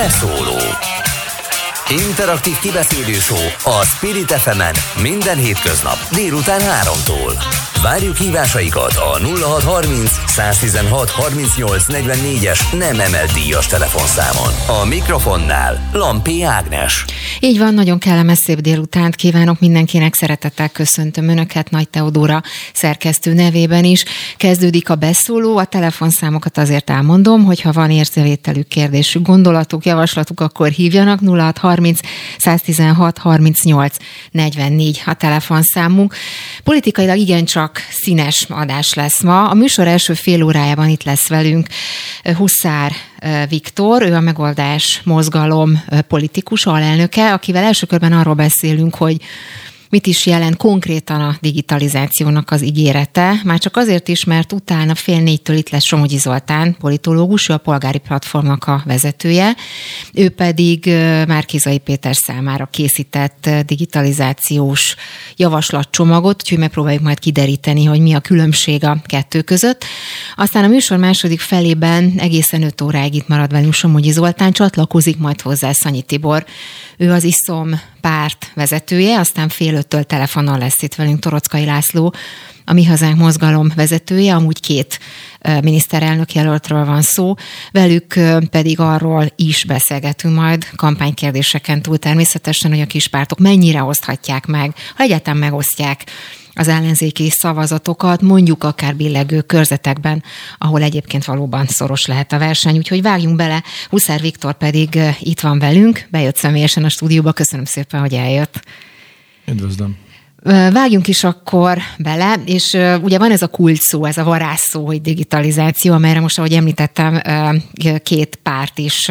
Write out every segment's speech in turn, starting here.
Beszóló Interaktív kibeszélő a Spirit fm minden hétköznap délután 3-tól. Várjuk hívásaikat a 0630 116 38 44-es nem emelt díjas telefonszámon. A mikrofonnál Lampi Ágnes. Így van, nagyon kellemes szép délutánt kívánok mindenkinek, szeretettel köszöntöm Önöket Nagy Teodóra szerkesztő nevében is. Kezdődik a beszóló, a telefonszámokat azért elmondom, hogy ha van érzévételük, kérdésük, gondolatuk, javaslatuk, akkor hívjanak 0630 116 38 44 a telefonszámunk. Politikailag igencsak színes adás lesz ma. A műsor első fél órájában itt lesz velünk Huszár Viktor, ő a Megoldás Mozgalom politikus, alelnöke, akivel első körben arról beszélünk, hogy mit is jelent konkrétan a digitalizációnak az ígérete, már csak azért is, mert utána fél négytől itt lesz Somogyi Zoltán, politológus, ő a polgári platformnak a vezetője, ő pedig Márkizai Péter számára készített digitalizációs javaslatcsomagot, úgyhogy megpróbáljuk majd kideríteni, hogy mi a különbség a kettő között. Aztán a műsor második felében egészen 5 óráig itt marad velünk Somogyi Zoltán, csatlakozik majd hozzá Szanyi Tibor, ő az ISZOM párt vezetője, aztán fél öttől telefonon lesz itt velünk Torockai László, a Mi Hazánk mozgalom vezetője, amúgy két miniszterelnök jelöltről van szó, velük pedig arról is beszélgetünk majd kampánykérdéseken túl természetesen, hogy a kispártok mennyire oszthatják meg, ha egyáltalán megosztják az ellenzéki szavazatokat, mondjuk akár billegő körzetekben, ahol egyébként valóban szoros lehet a verseny. Úgyhogy vágjunk bele. Huszár Viktor pedig itt van velünk, bejött személyesen a stúdióba. Köszönöm szépen, hogy eljött. Üdvözlöm. Vágjunk is akkor bele, és ugye van ez a kult szó, ez a varázsszó, hogy digitalizáció, amelyre most, ahogy említettem, két párt is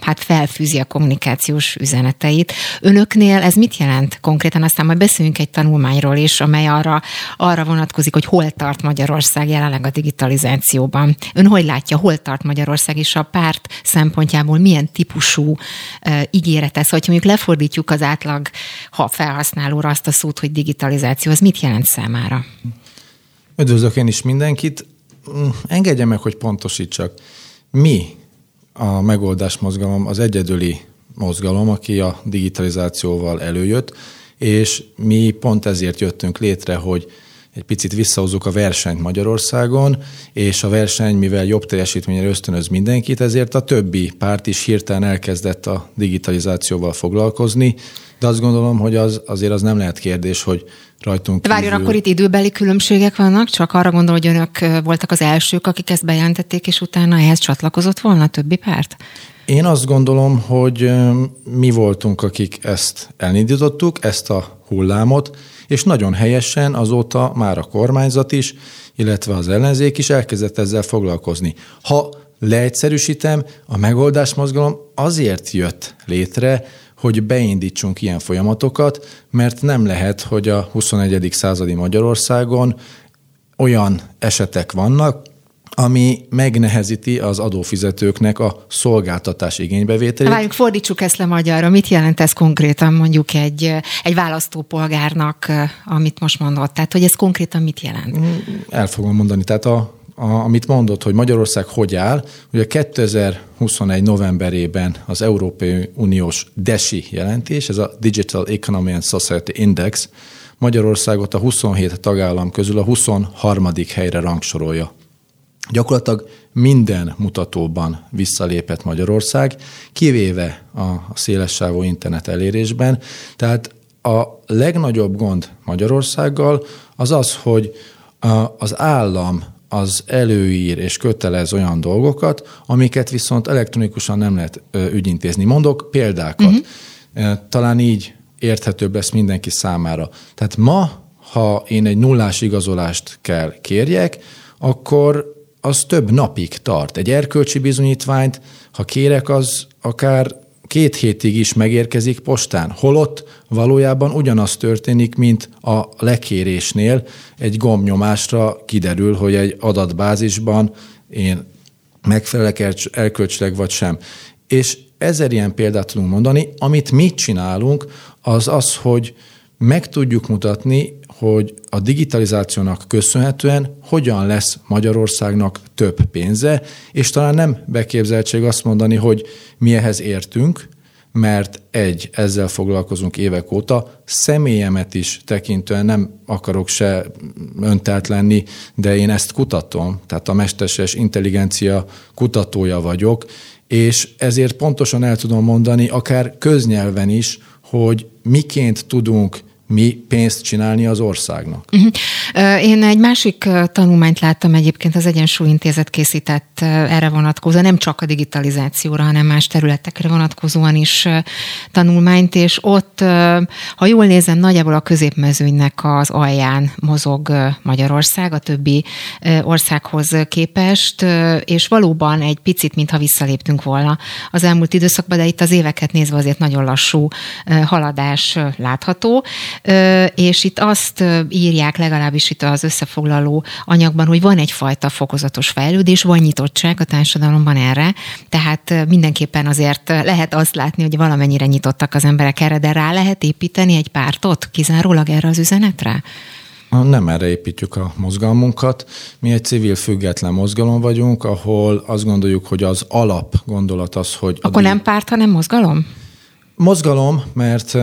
hát felfűzi a kommunikációs üzeneteit. Önöknél ez mit jelent konkrétan? Aztán majd beszéljünk egy tanulmányról is, amely arra, arra vonatkozik, hogy hol tart Magyarország jelenleg a digitalizációban. Ön hogy látja, hol tart Magyarország, és a párt szempontjából milyen típusú ígéret ez, hogy mondjuk lefordítjuk az átlag ha felhasználóra azt a szót, szót, hogy digitalizáció, az mit jelent számára? Üdvözlök én is mindenkit. Mm, engedje meg, hogy pontosítsak. Mi a megoldás mozgalom az egyedüli mozgalom, aki a digitalizációval előjött, és mi pont ezért jöttünk létre, hogy egy picit visszahozzuk a versenyt Magyarországon, és a verseny, mivel jobb teljesítményre ösztönöz mindenkit, ezért a többi párt is hirtelen elkezdett a digitalizációval foglalkozni, de azt gondolom, hogy az azért az nem lehet kérdés, hogy rajtunk kívül... Várjon, akkor itt időbeli különbségek vannak? Csak arra gondol, hogy önök voltak az elsők, akik ezt bejelentették, és utána ehhez csatlakozott volna a többi párt? Én azt gondolom, hogy mi voltunk, akik ezt elindítottuk, ezt a hullámot, és nagyon helyesen azóta már a kormányzat is, illetve az ellenzék is elkezdett ezzel foglalkozni. Ha leegyszerűsítem, a megoldás mozgalom azért jött létre, hogy beindítsunk ilyen folyamatokat, mert nem lehet, hogy a 21. századi Magyarországon olyan esetek vannak, ami megnehezíti az adófizetőknek a szolgáltatás igénybevételét. Várjuk, fordítsuk ezt le magyarra. Mit jelent ez konkrétan mondjuk egy, egy választópolgárnak, amit most mondott? Tehát, hogy ez konkrétan mit jelent? Mm, el fogom mondani. Tehát a, a, amit mondott, hogy Magyarország hogy áll, ugye 2021 novemberében az Európai Uniós DESI jelentés, ez a Digital Economy and Society Index, Magyarországot a 27 tagállam közül a 23. helyre rangsorolja. Gyakorlatilag minden mutatóban visszalépett Magyarország, kivéve a szélessávú internet elérésben. Tehát a legnagyobb gond Magyarországgal az az, hogy az állam az előír és kötelez olyan dolgokat, amiket viszont elektronikusan nem lehet ügyintézni. Mondok példákat. Uh-huh. Talán így érthetőbb lesz mindenki számára. Tehát ma, ha én egy nullás igazolást kell kérjek, akkor az több napig tart. Egy erkölcsi bizonyítványt, ha kérek, az akár két hétig is megérkezik postán. Holott valójában ugyanaz történik, mint a lekérésnél. Egy gombnyomásra kiderül, hogy egy adatbázisban én megfelelek erkölcsileg vagy sem. És ezer ilyen példát tudunk mondani. Amit mi csinálunk, az az, hogy meg tudjuk mutatni, hogy a digitalizációnak köszönhetően hogyan lesz Magyarországnak több pénze, és talán nem beképzeltség azt mondani, hogy mi ehhez értünk, mert egy, ezzel foglalkozunk évek óta, személyemet is tekintően nem akarok se öntelt lenni, de én ezt kutatom, tehát a mesterséges intelligencia kutatója vagyok, és ezért pontosan el tudom mondani, akár köznyelven is, hogy miként tudunk mi pénzt csinálni az országnak. Uh-huh. Én egy másik tanulmányt láttam egyébként, az Egyensúlyintézet készített erre vonatkozóan, nem csak a digitalizációra, hanem más területekre vonatkozóan is tanulmányt, és ott, ha jól nézem, nagyjából a középmezőnynek az alján mozog Magyarország a többi országhoz képest, és valóban egy picit, mintha visszaléptünk volna az elmúlt időszakban, de itt az éveket nézve azért nagyon lassú haladás látható és itt azt írják legalábbis itt az összefoglaló anyagban, hogy van egyfajta fokozatos fejlődés, van nyitottság a társadalomban erre, tehát mindenképpen azért lehet azt látni, hogy valamennyire nyitottak az emberek erre, de rá lehet építeni egy pártot kizárólag erre az üzenetre? Nem erre építjük a mozgalmunkat. Mi egy civil független mozgalom vagyunk, ahol azt gondoljuk, hogy az alap gondolat az, hogy... Akkor nem párt, hanem mozgalom? Mozgalom, mert,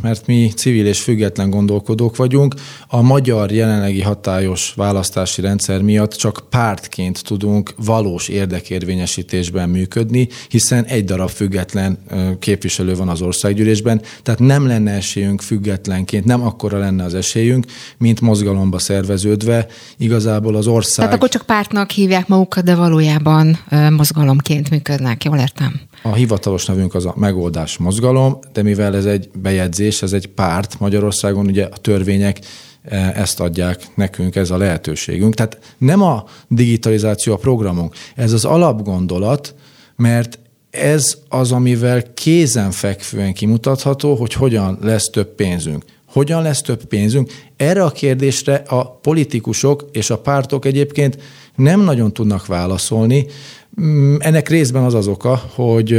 mert mi civil és független gondolkodók vagyunk. A magyar jelenlegi hatályos választási rendszer miatt csak pártként tudunk valós érdekérvényesítésben működni, hiszen egy darab független képviselő van az országgyűlésben, tehát nem lenne esélyünk függetlenként, nem akkora lenne az esélyünk, mint mozgalomba szerveződve. Igazából az ország... Tehát akkor csak pártnak hívják magukat, de valójában mozgalomként működnek, jól értem? A hivatalos nevünk az a megoldás mozgalom, de mivel ez egy bejegyzés, ez egy párt Magyarországon, ugye a törvények e, ezt adják nekünk, ez a lehetőségünk. Tehát nem a digitalizáció a programunk, ez az alapgondolat, mert ez az, amivel kézenfekvően kimutatható, hogy hogyan lesz több pénzünk. Hogyan lesz több pénzünk? Erre a kérdésre a politikusok és a pártok egyébként nem nagyon tudnak válaszolni, ennek részben az az oka, hogy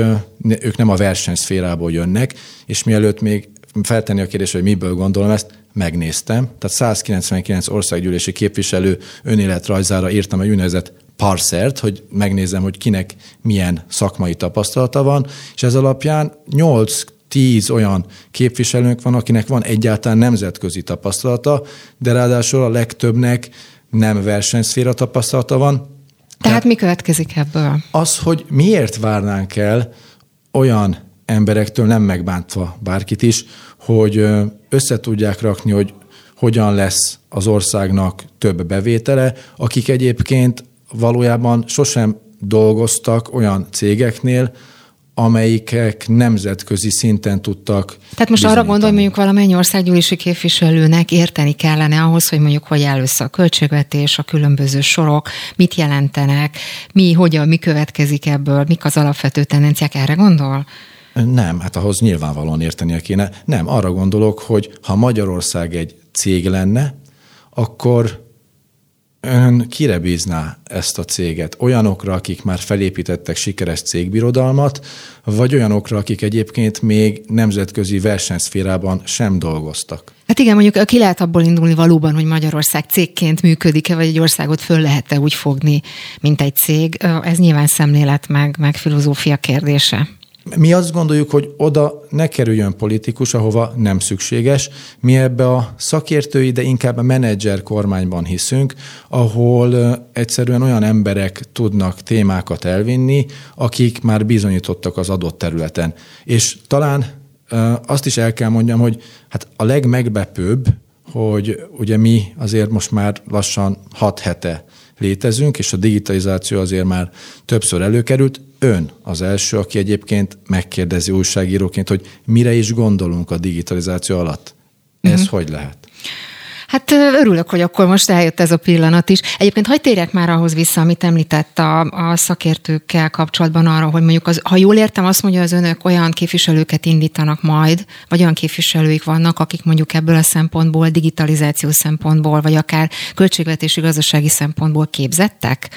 ők nem a versenyszférából jönnek, és mielőtt még feltenni a kérdést, hogy miből gondolom ezt, megnéztem. Tehát 199 országgyűlési képviselő önéletrajzára írtam egy úgynevezett parsert, hogy megnézem, hogy kinek milyen szakmai tapasztalata van, és ez alapján 8 tíz olyan képviselőnk van, akinek van egyáltalán nemzetközi tapasztalata, de ráadásul a legtöbbnek nem versenyszféra tapasztalata van, tehát mi következik ebből? Az, hogy miért várnánk el olyan emberektől, nem megbántva bárkit is, hogy össze tudják rakni, hogy hogyan lesz az országnak több bevétele, akik egyébként valójában sosem dolgoztak olyan cégeknél, amelyikek nemzetközi szinten tudtak. Tehát most arra gondolj, hogy mondjuk valamennyi országgyűlési képviselőnek érteni kellene ahhoz, hogy mondjuk hogy áll össze a költségvetés, a különböző sorok, mit jelentenek, mi, hogyan, mi következik ebből, mik az alapvető tendenciák, erre gondol? Nem, hát ahhoz nyilvánvalóan értenie kéne. Nem, arra gondolok, hogy ha Magyarország egy cég lenne, akkor ön kire bízná ezt a céget? Olyanokra, akik már felépítettek sikeres cégbirodalmat, vagy olyanokra, akik egyébként még nemzetközi versenyszférában sem dolgoztak? Hát igen, mondjuk ki lehet abból indulni valóban, hogy Magyarország cégként működik-e, vagy egy országot föl lehet-e úgy fogni, mint egy cég. Ez nyilván szemlélet meg, meg filozófia kérdése. Mi azt gondoljuk, hogy oda ne kerüljön politikus, ahova nem szükséges. Mi ebbe a szakértői, de inkább a menedzser kormányban hiszünk, ahol egyszerűen olyan emberek tudnak témákat elvinni, akik már bizonyítottak az adott területen. És talán azt is el kell mondjam, hogy hát a legmegbepőbb, hogy ugye mi azért most már lassan hat hete létezünk, és a digitalizáció azért már többször előkerült. Ön az első, aki egyébként megkérdezi újságíróként, hogy mire is gondolunk a digitalizáció alatt. Ez uh-huh. hogy lehet? Hát örülök, hogy akkor most eljött ez a pillanat is. Egyébként hagyd térjek már ahhoz vissza, amit említett a, a szakértőkkel kapcsolatban arra, hogy mondjuk, az, ha jól értem, azt mondja, az önök olyan képviselőket indítanak majd, vagy olyan képviselőik vannak, akik mondjuk ebből a szempontból, digitalizáció szempontból, vagy akár költségvetési gazdasági szempontból képzettek?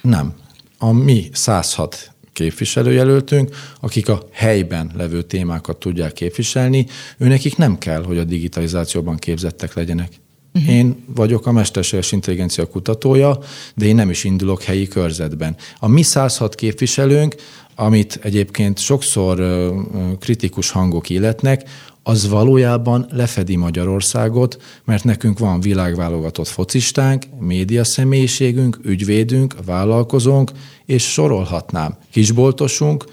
Nem. A mi 106 képviselőjelöltünk, akik a helyben levő témákat tudják képviselni, őnekik nem kell, hogy a digitalizációban képzettek legyenek. Uh-huh. Én vagyok a mesterséges intelligencia kutatója, de én nem is indulok helyi körzetben. A mi 106 képviselőnk, amit egyébként sokszor kritikus hangok illetnek, az valójában lefedi Magyarországot, mert nekünk van világválogatott focistánk, média személyiségünk, ügyvédünk, vállalkozónk, és sorolhatnám. Kisboltosunk,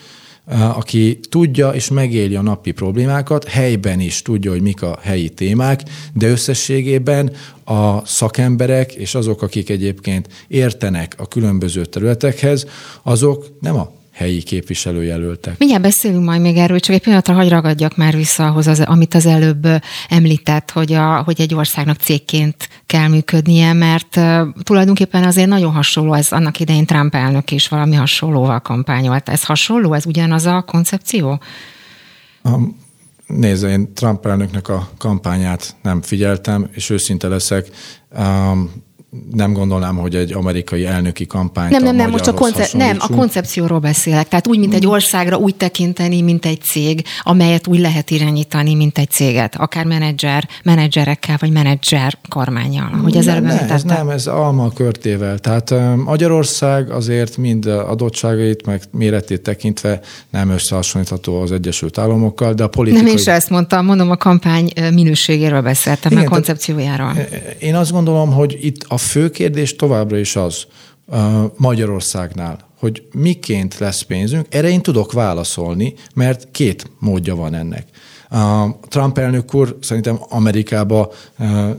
aki tudja és megéli a napi problémákat, helyben is tudja, hogy mik a helyi témák, de összességében a szakemberek és azok, akik egyébként értenek a különböző területekhez, azok nem a helyi képviselőjelöltek. Mindjárt beszélünk majd még erről, csak egy pillanatra hagy ragadjak már vissza ahhoz, az, amit az előbb említett, hogy, a, hogy egy országnak cégként kell működnie, mert tulajdonképpen azért nagyon hasonló, ez annak idején Trump elnök is valami hasonlóval kampányolt. Ez hasonló? Ez ugyanaz a koncepció? Um, Nézd, én Trump elnöknek a kampányát nem figyeltem, és őszinte leszek. Um, nem gondolnám, hogy egy amerikai elnöki kampány. Nem, nem, nem, most a, konce- nem, a koncepcióról beszélek. Tehát úgy, mint egy hmm. országra úgy tekinteni, mint egy cég, amelyet úgy lehet irányítani, mint egy céget, akár menedzser, menedzserekkel, vagy menedzser kormányjal, hogy ez nem, nem, ez nem, ez alma körtével. Tehát Magyarország azért mind adottságait, meg méretét tekintve nem összehasonlítható az Egyesült Államokkal, de a politikai... Nem, én sem ezt mondtam, mondom, a kampány minőségéről beszéltem, Igen, a koncepciójáról. Én azt gondolom, hogy itt a fő kérdés továbbra is az Magyarországnál, hogy miként lesz pénzünk, erre én tudok válaszolni, mert két módja van ennek. A Trump elnök úr szerintem Amerikába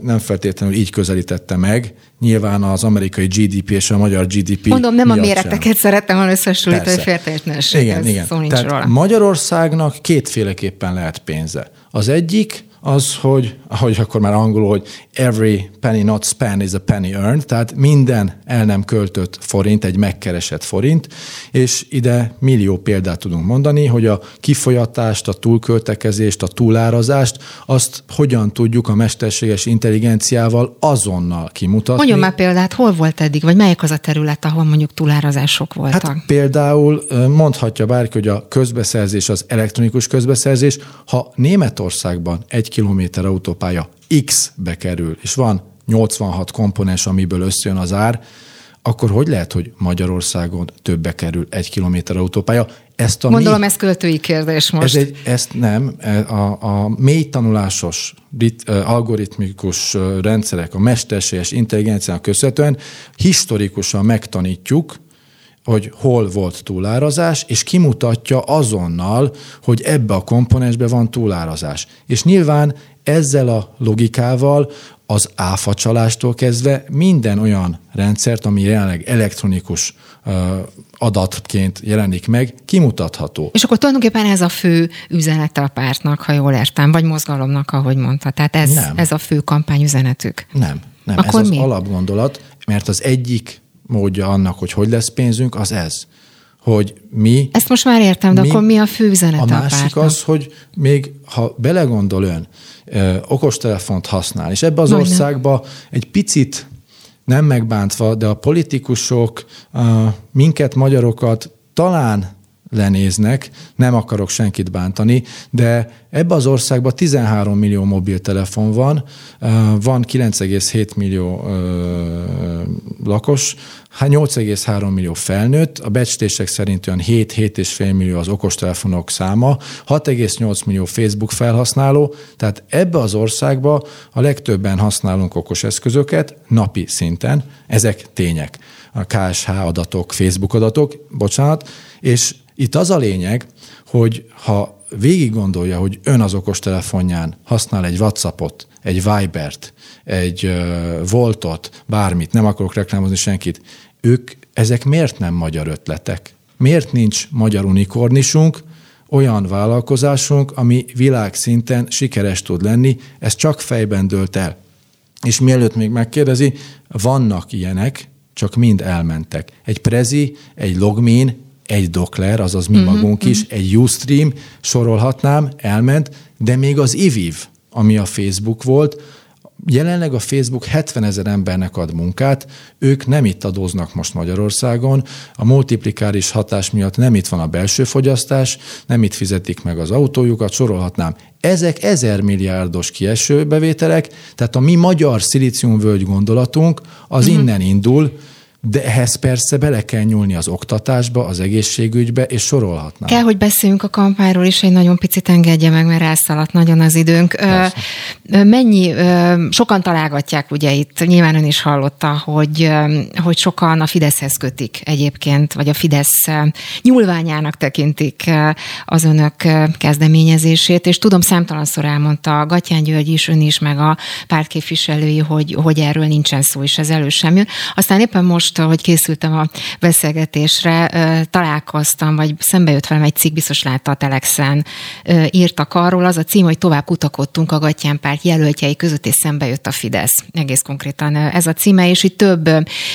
nem feltétlenül így közelítette meg, nyilván az amerikai GDP és a magyar GDP Mondom, nem a méreteket sem. szerettem volna összesülíteni, hogy féltétlenesség. Igen, igen. Tehát róla. Magyarországnak kétféleképpen lehet pénze. Az egyik, az, hogy, ahogy akkor már angolul, hogy every penny not spent is a penny earned, tehát minden el nem költött forint, egy megkeresett forint, és ide millió példát tudunk mondani, hogy a kifolyatást, a túlköltekezést, a túlárazást, azt hogyan tudjuk a mesterséges intelligenciával azonnal kimutatni. Mondjon már példát, hol volt eddig, vagy melyik az a terület, ahol mondjuk túlárazások voltak? Hát például mondhatja bárki, hogy a közbeszerzés, az elektronikus közbeszerzés, ha Németországban egy kilométer autópálya X-be kerül, és van 86 komponens, amiből összejön az ár, akkor hogy lehet, hogy Magyarországon többe kerül egy kilométer autópálya? Ezt a Gondolom, mély, ez költői kérdés most. Ez egy, ezt nem. A, a mély tanulásos, algoritmikus rendszerek, a mesterséges intelligenciának köszönhetően historikusan megtanítjuk, hogy hol volt túlárazás, és kimutatja azonnal, hogy ebbe a komponensbe van túlárazás. És nyilván ezzel a logikával az áfacsalástól kezdve minden olyan rendszert, ami jelenleg elektronikus adatként jelenik meg, kimutatható. És akkor tulajdonképpen ez a fő üzenete a pártnak, ha jól értem, vagy mozgalomnak, ahogy mondta. Tehát ez, nem. ez a fő kampányüzenetük. Nem, nem. Akkor ez mi? az alapgondolat, mert az egyik módja annak, hogy hogy lesz pénzünk, az ez hogy mi... Ezt most már értem, de mi, akkor mi a fő üzenet a másik a az, hogy még ha belegondol ön, ö, okostelefont használ, és ebbe az Majdnem. országba egy picit nem megbántva, de a politikusok ö, minket, magyarokat talán lenéznek, nem akarok senkit bántani, de ebbe az országban 13 millió mobiltelefon van, van 9,7 millió lakos, 8,3 millió felnőtt, a becslések szerint olyan 7-7,5 millió az okostelefonok száma, 6,8 millió Facebook felhasználó, tehát ebbe az országba a legtöbben használunk okos eszközöket napi szinten, ezek tények. A KSH adatok, Facebook adatok, bocsánat, és itt az a lényeg, hogy ha végig gondolja, hogy ön az okostelefonján használ egy Whatsappot, egy Vibert, egy Voltot, bármit, nem akarok reklámozni senkit, ők, ezek miért nem magyar ötletek? Miért nincs magyar unikornisunk, olyan vállalkozásunk, ami világszinten sikeres tud lenni, ez csak fejben dőlt el. És mielőtt még megkérdezi, vannak ilyenek, csak mind elmentek. Egy Prezi, egy Logmin, egy Dokler, azaz mi uh-huh, magunk is, egy Ustream, sorolhatnám, elment, de még az IVIV, ami a Facebook volt, Jelenleg a Facebook 70 ezer embernek ad munkát, ők nem itt adóznak most Magyarországon, a multiplikáris hatás miatt nem itt van a belső fogyasztás, nem itt fizetik meg az autójukat, sorolhatnám. Ezek ezer milliárdos kieső bevételek, tehát a mi magyar szilíciumvölgy gondolatunk az uh-huh. innen indul, de ehhez persze bele kell nyúlni az oktatásba, az egészségügybe, és sorolhatnám. Kell, hogy beszéljünk a kampányról is, egy nagyon picit engedje meg, mert elszaladt nagyon az időnk. Persze. Mennyi, sokan találgatják, ugye itt nyilván ön is hallotta, hogy, hogy sokan a Fideszhez kötik egyébként, vagy a Fidesz nyúlványának tekintik az önök kezdeményezését, és tudom, számtalanszor elmondta Gatyán György is, ön is, meg a pártképviselői, hogy, hogy erről nincsen szó, és ez elő sem jön. Aztán éppen most most, ahogy készültem a beszélgetésre, találkoztam, vagy szembe jött velem egy cikk, biztos látta a Telexen, írtak arról, az a cím, hogy tovább kutakodtunk a Gattyán párt jelöltjei között, és szembe jött a Fidesz. Egész konkrétan ez a címe, és itt több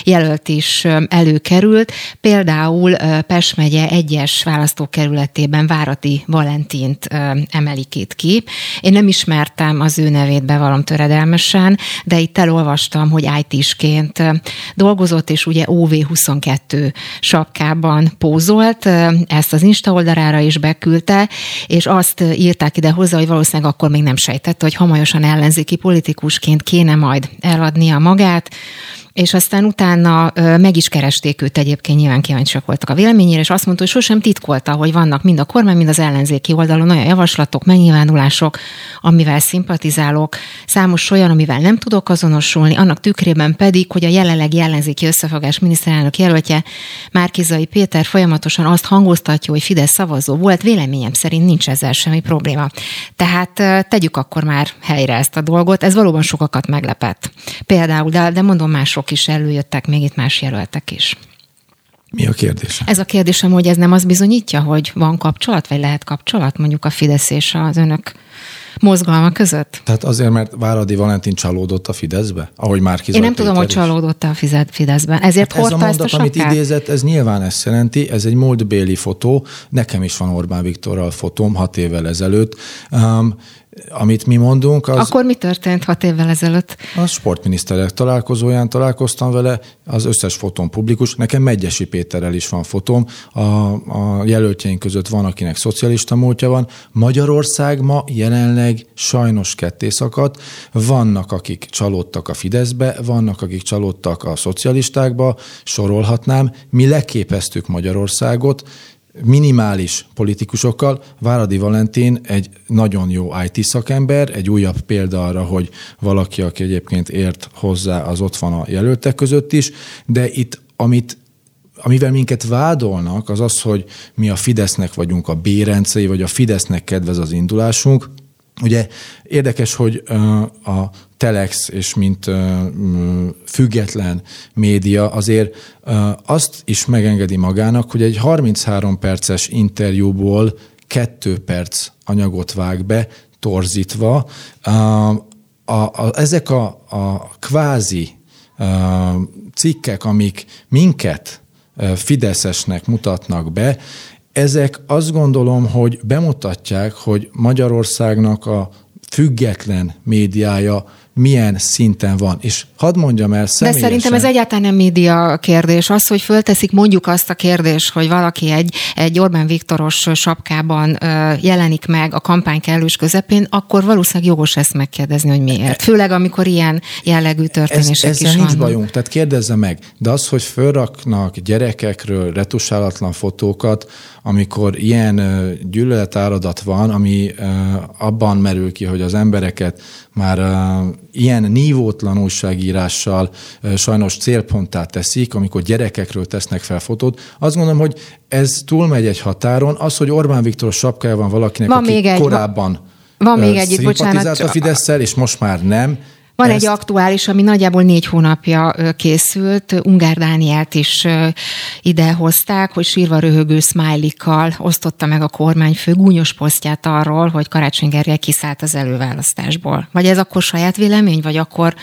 jelölt is előkerült. Például Pest megye egyes választókerületében Várati Valentint emelik itt ki. Én nem ismertem az ő nevét, bevallom töredelmesen, de itt elolvastam, hogy IT-sként dolgozott, és ugye OV22 sapkában pózolt, ezt az Insta oldalára is beküldte, és azt írták ide hozzá, hogy valószínűleg akkor még nem sejtette, hogy hamarosan ellenzéki politikusként kéne majd eladnia magát, és aztán utána meg is keresték őt egyébként, nyilván kíváncsiak voltak a véleményére, és azt mondta, hogy sosem titkolta, hogy vannak mind a kormány, mind az ellenzéki oldalon olyan javaslatok, megnyilvánulások, amivel szimpatizálok, számos olyan, amivel nem tudok azonosulni, annak tükrében pedig, hogy a jelenlegi ellenzéki összefogás miniszterelnök jelöltje Márkizai Péter folyamatosan azt hangoztatja, hogy Fidesz szavazó volt, véleményem szerint nincs ezzel semmi probléma. Tehát tegyük akkor már helyre ezt a dolgot, ez valóban sokakat meglepett. Például, de, de mondom mások is előjöttek, még itt más jelöltek is. Mi a kérdés? Ez a kérdésem, hogy ez nem az bizonyítja, hogy van kapcsolat, vagy lehet kapcsolat mondjuk a Fidesz és az önök mozgalma között? Tehát azért, mert Váradi Valentin csalódott a Fideszbe? Ahogy már Én nem tudom, hogy csalódott a Fideszbe. Ezért hát ez a mondat, ezt a amit idézett, ez nyilván ezt jelenti, ez egy múltbéli fotó, nekem is van Orbán Viktorral fotóm hat évvel ezelőtt. Um, amit mi mondunk, az... Akkor mi történt hat évvel ezelőtt? A sportminiszterek találkozóján találkoztam vele, az összes fotón publikus. Nekem Megyesi Péterrel is van fotóm. A, a jelöltjeink között van, akinek szocialista múltja van. Magyarország ma jelenleg sajnos ketté szakadt. Vannak, akik csalódtak a Fideszbe, vannak, akik csalódtak a szocialistákba, sorolhatnám. Mi leképeztük Magyarországot, minimális politikusokkal. Váradi Valentin egy nagyon jó IT szakember, egy újabb példa arra, hogy valaki, aki egyébként ért hozzá, az ott van a jelöltek között is, de itt amit amivel minket vádolnak, az az, hogy mi a Fidesznek vagyunk a bérencei, vagy a Fidesznek kedvez az indulásunk. Ugye érdekes, hogy a Telex és mint független média azért azt is megengedi magának, hogy egy 33 perces interjúból kettő perc anyagot vág be, torzítva. A, a, ezek a, a kvázi a, cikkek, amik minket fideszesnek mutatnak be, ezek azt gondolom, hogy bemutatják, hogy Magyarországnak a független médiája milyen szinten van. És hadd mondjam el személyesen... De szerintem ez egyáltalán nem média kérdés. Az, hogy fölteszik mondjuk azt a kérdést, hogy valaki egy, egy Orbán Viktoros sapkában jelenik meg a kampány kellős közepén, akkor valószínűleg jogos ezt megkérdezni, hogy miért. Főleg, amikor ilyen jellegű történések ez, is vannak. nincs bajunk, tehát kérdezze meg. De az, hogy fölraknak gyerekekről retusálatlan fotókat, amikor ilyen gyűlöletáradat van, ami abban merül ki, hogy az embereket már ilyen nívótlan újságírással sajnos célponttá teszik, amikor gyerekekről tesznek fel fotót. Azt gondolom, hogy ez túlmegy egy határon. Az, hogy Orbán Viktor sapkája van valakinek, van aki még egy, korábban van még egy, bocsánat. a fidesz és most már nem, van Ezt... egy aktuális, ami nagyjából négy hónapja készült, Ungár Dánielt is ide hozták, hogy sírva röhögő smiley osztotta meg a kormányfő gúnyos posztját arról, hogy Karácsony Gergely kiszállt az előválasztásból. Vagy ez akkor saját vélemény, vagy akkor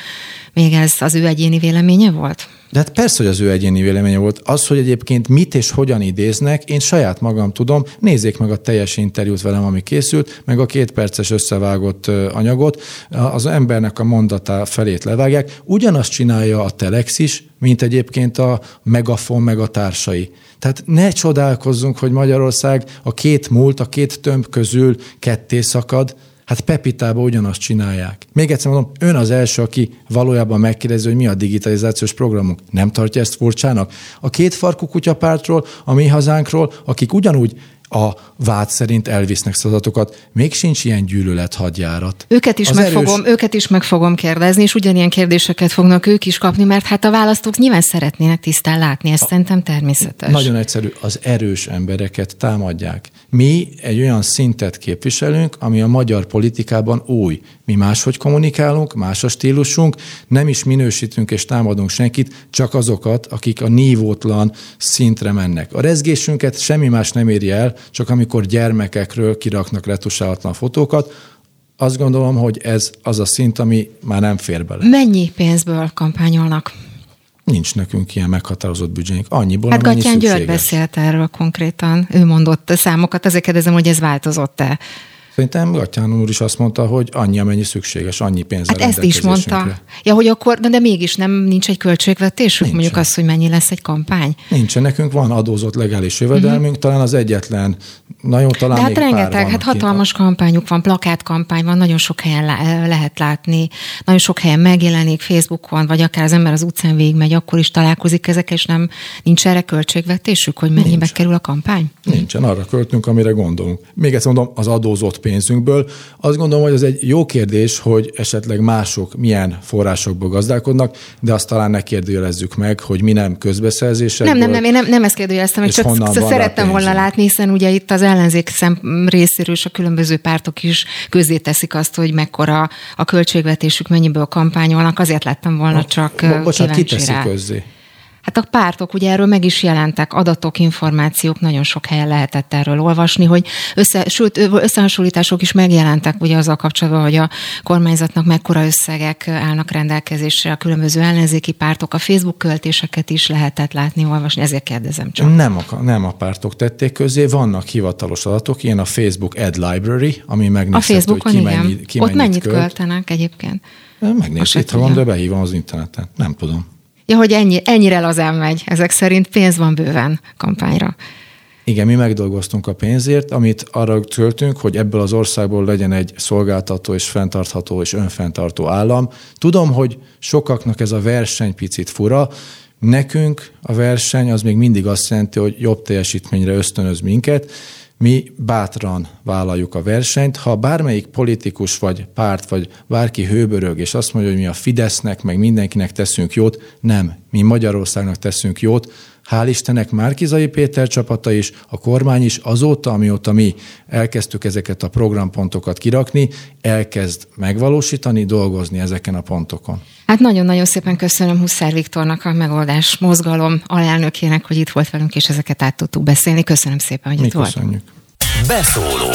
még ez az ő egyéni véleménye volt? De hát persze, hogy az ő egyéni véleménye volt. Az, hogy egyébként mit és hogyan idéznek, én saját magam tudom. Nézzék meg a teljes interjút velem, ami készült, meg a két perces összevágott anyagot. Az embernek a mondatá felét levágják. Ugyanazt csinálja a Telex is, mint egyébként a Megafon meg a társai. Tehát ne csodálkozzunk, hogy Magyarország a két múlt, a két tömb közül ketté szakad, Hát Pepitában ugyanazt csinálják. Még egyszer mondom, ön az első, aki valójában megkérdezi, hogy mi a digitalizációs programunk. Nem tartja ezt furcsának? A két farkú kutyapártról, a mi hazánkról, akik ugyanúgy a vád szerint elvisznek szavazatokat, még sincs ilyen gyűlölet hadjárat. Őket is, meg erős... fogom, őket is meg fogom kérdezni, és ugyanilyen kérdéseket fognak ők is kapni, mert hát a választók nyilván szeretnének tisztán látni, ezt a... szerintem természetes. Nagyon egyszerű, az erős embereket támadják. Mi egy olyan szintet képviselünk, ami a magyar politikában új. Mi máshogy kommunikálunk, más a stílusunk, nem is minősítünk és támadunk senkit, csak azokat, akik a nívótlan szintre mennek. A rezgésünket semmi más nem éri el, csak amikor gyermekekről kiraknak retusálatlan fotókat, azt gondolom, hogy ez az a szint, ami már nem fér bele. Mennyi pénzből kampányolnak? Nincs nekünk ilyen meghatározott büdzsénk. Annyiból, hát Gatyán György beszélt erről konkrétan. Ő mondott számokat, azért kérdezem, hogy ez változott-e. Szerintem Gatyán úr is azt mondta, hogy annyi, amennyi szükséges, annyi pénz Hát ezt is mondta. Ja, hogy akkor, de, de mégis nem nincs egy költségvetésük, Nincsen. mondjuk az, hogy mennyi lesz egy kampány? Nincsen, nekünk van adózott legális jövedelmünk, uh-huh. talán az egyetlen, nagyon talán De hát rengeteg, van, hát hatalmas a... kampányuk van, plakátkampány van, nagyon sok helyen le- lehet látni, nagyon sok helyen megjelenik Facebookon, vagy akár az ember az utcán végigmegy, akkor is találkozik ezek, és nem nincs erre költségvetésük, hogy mennyibe Nincs. kerül a kampány? Nincsen, arra költünk, amire gondolunk. Még egyszer mondom, az adózott pénzünkből. Azt gondolom, hogy ez egy jó kérdés, hogy esetleg mások milyen forrásokból gazdálkodnak, de azt talán ne kérdőjelezzük meg, hogy mi nem közbeszerzések. Nem, nem, nem, én nem, nem ezt kérdőjeleztem, csak szerettem volna látni, hiszen ugye itt az ellenzék szem részéről és a különböző pártok is közé teszik azt, hogy mekkora a költségvetésük, mennyiből kampányolnak, azért lettem volna csak Bocsánat, ki teszi közzé? Hát a pártok ugye erről meg is jelentek, adatok, információk, nagyon sok helyen lehetett erről olvasni, hogy össze, sőt, összehasonlítások is megjelentek ugye azzal kapcsolatban, hogy a kormányzatnak mekkora összegek állnak rendelkezésre, a különböző ellenzéki pártok, a Facebook költéseket is lehetett látni, olvasni, ezért kérdezem csak. Nem a, nem a pártok tették közé, vannak hivatalos adatok, ilyen a Facebook Ad Library, ami megnézhető, a Facebookon, hogy ki, igen. Mennyi, ki Ott mennyit költ. költenek egyébként? Megnézhet, ha van, de behívom az interneten. Nem tudom. Ja, hogy ennyi, ennyire lazán megy. Ezek szerint pénz van bőven kampányra. Igen, mi megdolgoztunk a pénzért, amit arra költünk, hogy ebből az országból legyen egy szolgáltató és fenntartható és önfenntartó állam. Tudom, hogy sokaknak ez a verseny picit fura, Nekünk a verseny az még mindig azt jelenti, hogy jobb teljesítményre ösztönöz minket, mi bátran vállaljuk a versenyt. Ha bármelyik politikus, vagy párt, vagy bárki hőbörög, és azt mondja, hogy mi a Fidesznek, meg mindenkinek teszünk jót, nem. Mi Magyarországnak teszünk jót, Hál' Istennek Márkizai Péter csapata is, a kormány is azóta, amióta mi elkezdtük ezeket a programpontokat kirakni, elkezd megvalósítani, dolgozni ezeken a pontokon. Hát nagyon-nagyon szépen köszönöm Huszár Viktornak, a megoldás mozgalom alelnökének, hogy itt volt velünk, és ezeket át tudtuk beszélni. Köszönöm szépen, hogy mi itt köszönjük. volt. Beszóló.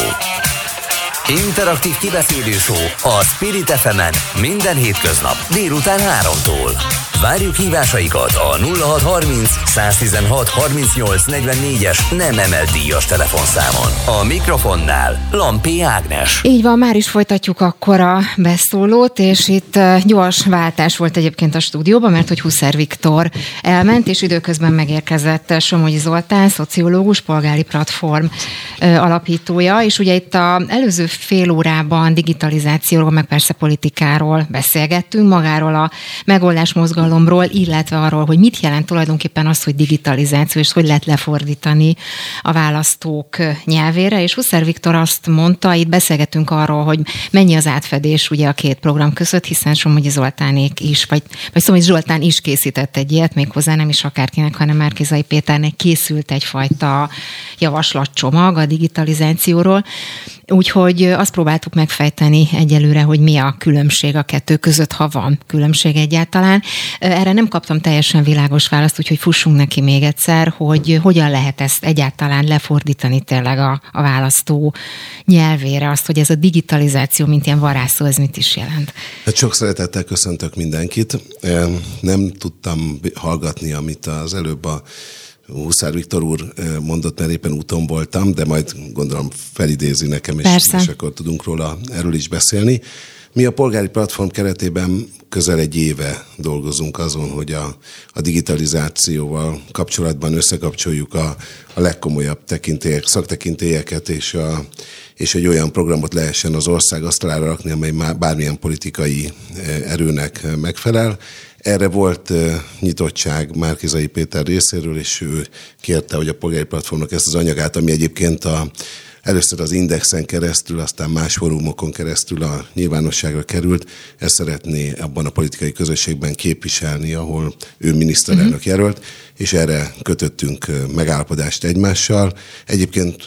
Interaktív kibeszélő a Spirit fm minden hétköznap délután 3-tól. Várjuk hívásaikat a 0630 116 38 44-es nem emelt díjas telefonszámon. A mikrofonnál Lampi Ágnes. Így van, már is folytatjuk akkor a beszólót, és itt gyors váltás volt egyébként a stúdióban, mert hogy Huszer Viktor elment, és időközben megérkezett Somogyi Zoltán, szociológus, polgári platform alapítója, és ugye itt a előző fél órában digitalizációról, meg persze politikáról beszélgettünk, magáról a megoldás mozgalomról, illetve arról, hogy mit jelent tulajdonképpen az, hogy digitalizáció, és hogy lehet lefordítani a választók nyelvére. És Huszer Viktor azt mondta, itt beszélgetünk arról, hogy mennyi az átfedés ugye a két program között, hiszen Somogyi Zoltánék is, vagy, vagy Somogyi Zoltán is készített egy ilyet, méghozzá nem is akárkinek, hanem Márkizai Péternek készült egyfajta javaslatcsomag a digitalizációról. Úgyhogy azt próbáltuk megfejteni egyelőre, hogy mi a különbség a kettő között, ha van különbség egyáltalán. Erre nem kaptam teljesen világos választ, úgyhogy fussunk neki még egyszer, hogy hogyan lehet ezt egyáltalán lefordítani tényleg a, a választó nyelvére, azt, hogy ez a digitalizáció, mint ilyen varázszó, ez mit is jelent. Hát sok szeretettel köszöntök mindenkit. Nem tudtam hallgatni, amit az előbb a Huszár Viktor úr mondott, mert éppen úton voltam, de majd gondolom felidézi nekem, és, és akkor tudunk róla erről is beszélni. Mi a polgári platform keretében közel egy éve dolgozunk azon, hogy a, a digitalizációval kapcsolatban összekapcsoljuk a, a legkomolyabb tekintélyek, szaktekintélyeket, és, a, és egy olyan programot lehessen az ország asztalára rakni, amely már bármilyen politikai erőnek megfelel. Erre volt nyitottság Márkizai Péter részéről, és ő kérte, hogy a polgári platformnak ezt az anyagát, ami egyébként a először az Indexen keresztül, aztán más fórumokon keresztül a nyilvánosságra került, ezt szeretné abban a politikai közösségben képviselni, ahol ő miniszterelnök uh-huh. jelölt, és erre kötöttünk megállapodást egymással. Egyébként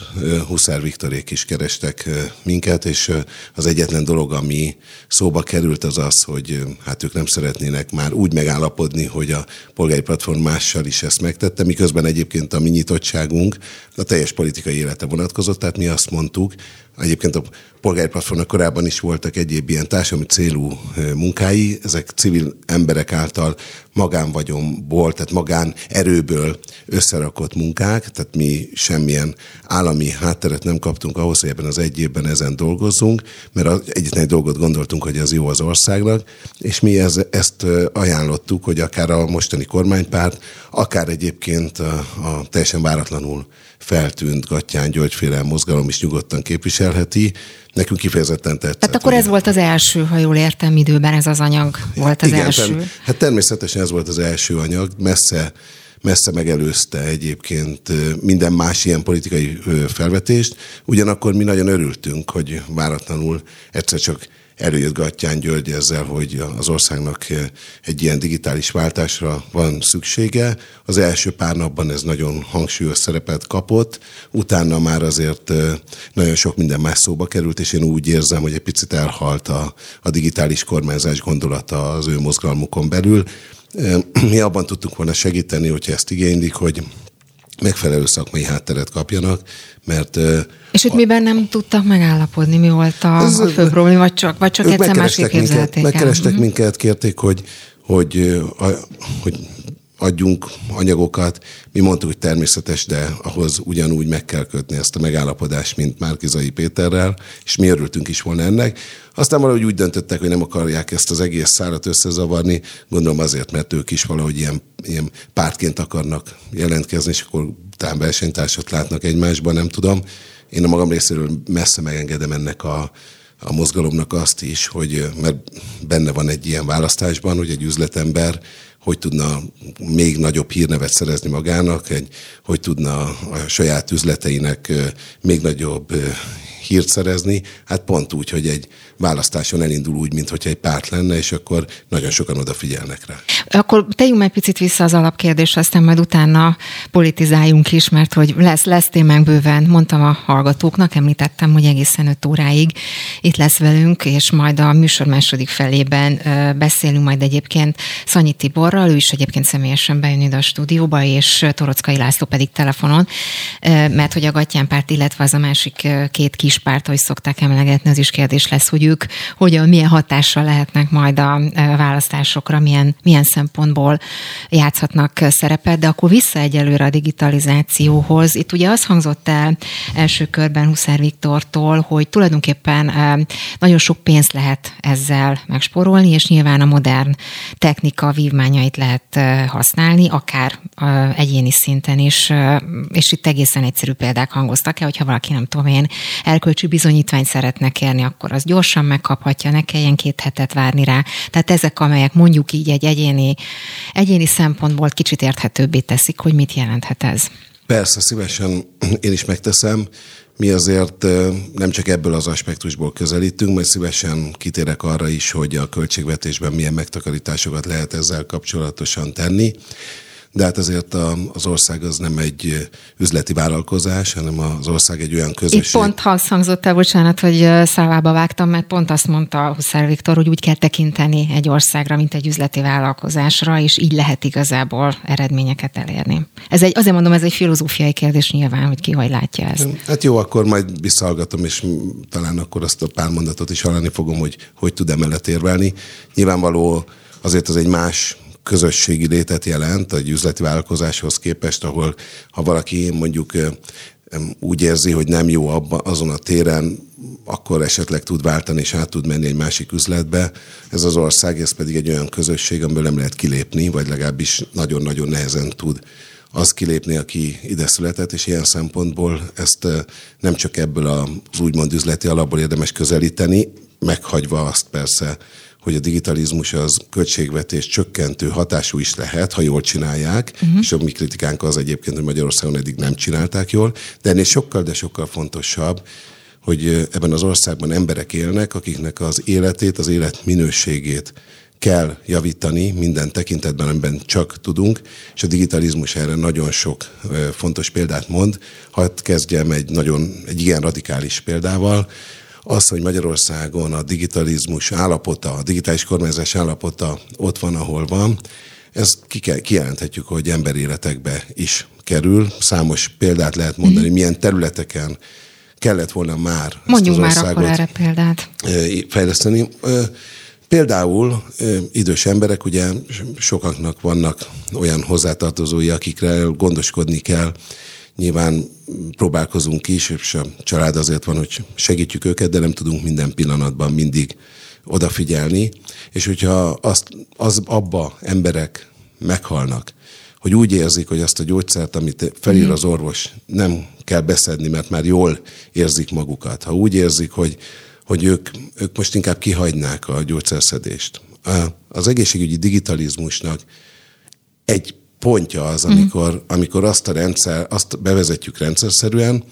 Huszár Viktorék is kerestek minket, és az egyetlen dolog, ami szóba került, az az, hogy hát ők nem szeretnének már úgy megállapodni, hogy a polgári platform mással is ezt megtette, miközben egyébként a mi nyitottságunk a teljes politikai élete vonatkozott, tehát mi azt mondtuk, Egyébként a polgári platformnak korábban is voltak egyéb ilyen társadalmi célú munkái, ezek civil emberek által magánvagyonból, tehát magán erőből összerakott munkák, tehát mi semmilyen állami hátteret nem kaptunk ahhoz, hogy ebben az egy évben ezen dolgozzunk, mert az egyetlen egy dolgot gondoltunk, hogy ez jó az országnak, és mi ez, ezt ajánlottuk, hogy akár a mostani kormánypárt, akár egyébként a, a teljesen váratlanul feltűnt Gattyán Györgyféle mozgalom is nyugodtan képviselheti. Nekünk kifejezetten tetszett. Hát akkor ez volt az első, ha jól értem, időben ez az anyag volt az Igen, első. Ter- hát természetesen ez volt az első anyag, messze messze megelőzte egyébként minden más ilyen politikai felvetést. Ugyanakkor mi nagyon örültünk, hogy váratlanul egyszer csak előjött Gattyán György ezzel, hogy az országnak egy ilyen digitális váltásra van szüksége. Az első pár napban ez nagyon hangsúlyos szerepet kapott, utána már azért nagyon sok minden más szóba került, és én úgy érzem, hogy egy picit elhalt a, a digitális kormányzás gondolata az ő mozgalmukon belül. Mi abban tudtunk volna segíteni, hogyha ezt igénylik, hogy megfelelő szakmai hátteret kapjanak, mert... És itt miben nem tudtak megállapodni? Mi volt a, ez, a fő probléma, vagy csak, vagy csak egyszer másképp képzelték Megkerestek uh-huh. minket, kérték, hogy, hogy, hogy adjunk anyagokat. Mi mondtuk, hogy természetes, de ahhoz ugyanúgy meg kell kötni ezt a megállapodást, mint Márkizai Péterrel, és mi örültünk is volna ennek. Aztán valahogy úgy döntöttek, hogy nem akarják ezt az egész szállat összezavarni, gondolom azért, mert ők is valahogy ilyen, ilyen pártként akarnak jelentkezni, és akkor talán versenytársat látnak egymásban, nem tudom. Én a magam részéről messze megengedem ennek a, a mozgalomnak azt is, hogy mert benne van egy ilyen választásban, hogy egy üzletember hogy tudna még nagyobb hírnevet szerezni magának, egy, hogy tudna a saját üzleteinek még nagyobb hírt szerezni, hát pont úgy, hogy egy választáson elindul úgy, mintha egy párt lenne, és akkor nagyon sokan odafigyelnek rá. Akkor tegyünk meg picit vissza az alapkérdés, aztán majd utána politizáljunk is, mert hogy lesz, lesz témánk bőven. Mondtam a hallgatóknak, említettem, hogy egészen 5 óráig itt lesz velünk, és majd a műsor második felében beszélünk majd egyébként Szanyi Tiborral, ő is egyébként személyesen bejön ide a stúdióba, és Torockai László pedig telefonon, mert hogy a Gattyán párt, illetve az a másik két kis párt, ahogy szokták emlegetni, az is kérdés lesz, hogy ők hogyan, milyen hatással lehetnek majd a választásokra, milyen, milyen szempontból játszhatnak szerepet, de akkor vissza egyelőre a digitalizációhoz. Itt ugye az hangzott el első körben Huszár Viktortól, hogy tulajdonképpen nagyon sok pénzt lehet ezzel megsporolni, és nyilván a modern technika vívmányait lehet használni, akár egyéni szinten is, és itt egészen egyszerű példák hangoztak el, hogyha valaki nem tudom én erkölcsi bizonyítványt szeretne kérni, akkor az gyorsan megkaphatja, ne kelljen két hetet várni rá. Tehát ezek, amelyek mondjuk így egy egyéni, egyéni szempontból kicsit érthetőbbé teszik, hogy mit jelenthet ez. Persze, szívesen én is megteszem. Mi azért nem csak ebből az aspektusból közelítünk, majd szívesen kitérek arra is, hogy a költségvetésben milyen megtakarításokat lehet ezzel kapcsolatosan tenni. De hát azért az ország az nem egy üzleti vállalkozás, hanem az ország egy olyan közösség. Itt pont azt hangzott el, bocsánat, hogy szávába vágtam, mert pont azt mondta Huszár Viktor, hogy úgy kell tekinteni egy országra, mint egy üzleti vállalkozásra, és így lehet igazából eredményeket elérni. Ez egy, azért mondom, ez egy filozófiai kérdés nyilván, hogy ki hogy látja ezt. Hát jó, akkor majd visszahallgatom, és talán akkor azt a pár mondatot is hallani fogom, hogy hogy tud emellett érvelni. Nyilvánvaló azért az egy más közösségi létet jelent egy üzleti vállalkozáshoz képest, ahol ha valaki mondjuk úgy érzi, hogy nem jó abba, azon a téren, akkor esetleg tud váltani és át tud menni egy másik üzletbe. Ez az ország, ez pedig egy olyan közösség, amiből nem lehet kilépni, vagy legalábbis nagyon-nagyon nehezen tud az kilépni, aki ide született, és ilyen szempontból ezt nem csak ebből az úgymond üzleti alapból érdemes közelíteni, meghagyva azt persze, hogy a digitalizmus az költségvetés csökkentő hatású is lehet, ha jól csinálják, uh-huh. és a mi kritikánk az egyébként, hogy Magyarországon eddig nem csinálták jól, de ennél sokkal, de sokkal fontosabb, hogy ebben az országban emberek élnek, akiknek az életét, az élet minőségét kell javítani minden tekintetben, amiben csak tudunk, és a digitalizmus erre nagyon sok fontos példát mond. Hadd kezdjem egy nagyon, egy ilyen radikális példával, az, hogy Magyarországon a digitalizmus állapota, a digitális kormányzás állapota ott van, ahol van, ezt kijelenthetjük, hogy emberéletekbe is kerül. Számos példát lehet mondani, mm. milyen területeken kellett volna már Mondjuk ezt az már akkor erre példát. fejleszteni. Például idős emberek, ugye sokaknak vannak olyan hozzátartozói, akikre gondoskodni kell, Nyilván próbálkozunk is, és a család azért van, hogy segítjük őket, de nem tudunk minden pillanatban mindig odafigyelni. És hogyha azt, az abba emberek meghalnak, hogy úgy érzik, hogy azt a gyógyszert, amit felír az orvos, nem kell beszedni, mert már jól érzik magukat. Ha úgy érzik, hogy, hogy ők, ők most inkább kihagynák a gyógyszerszedést. Az egészségügyi digitalizmusnak egy pontja az, mhm. amikor, amikor azt a rendszer, azt bevezetjük rendszerszerűen,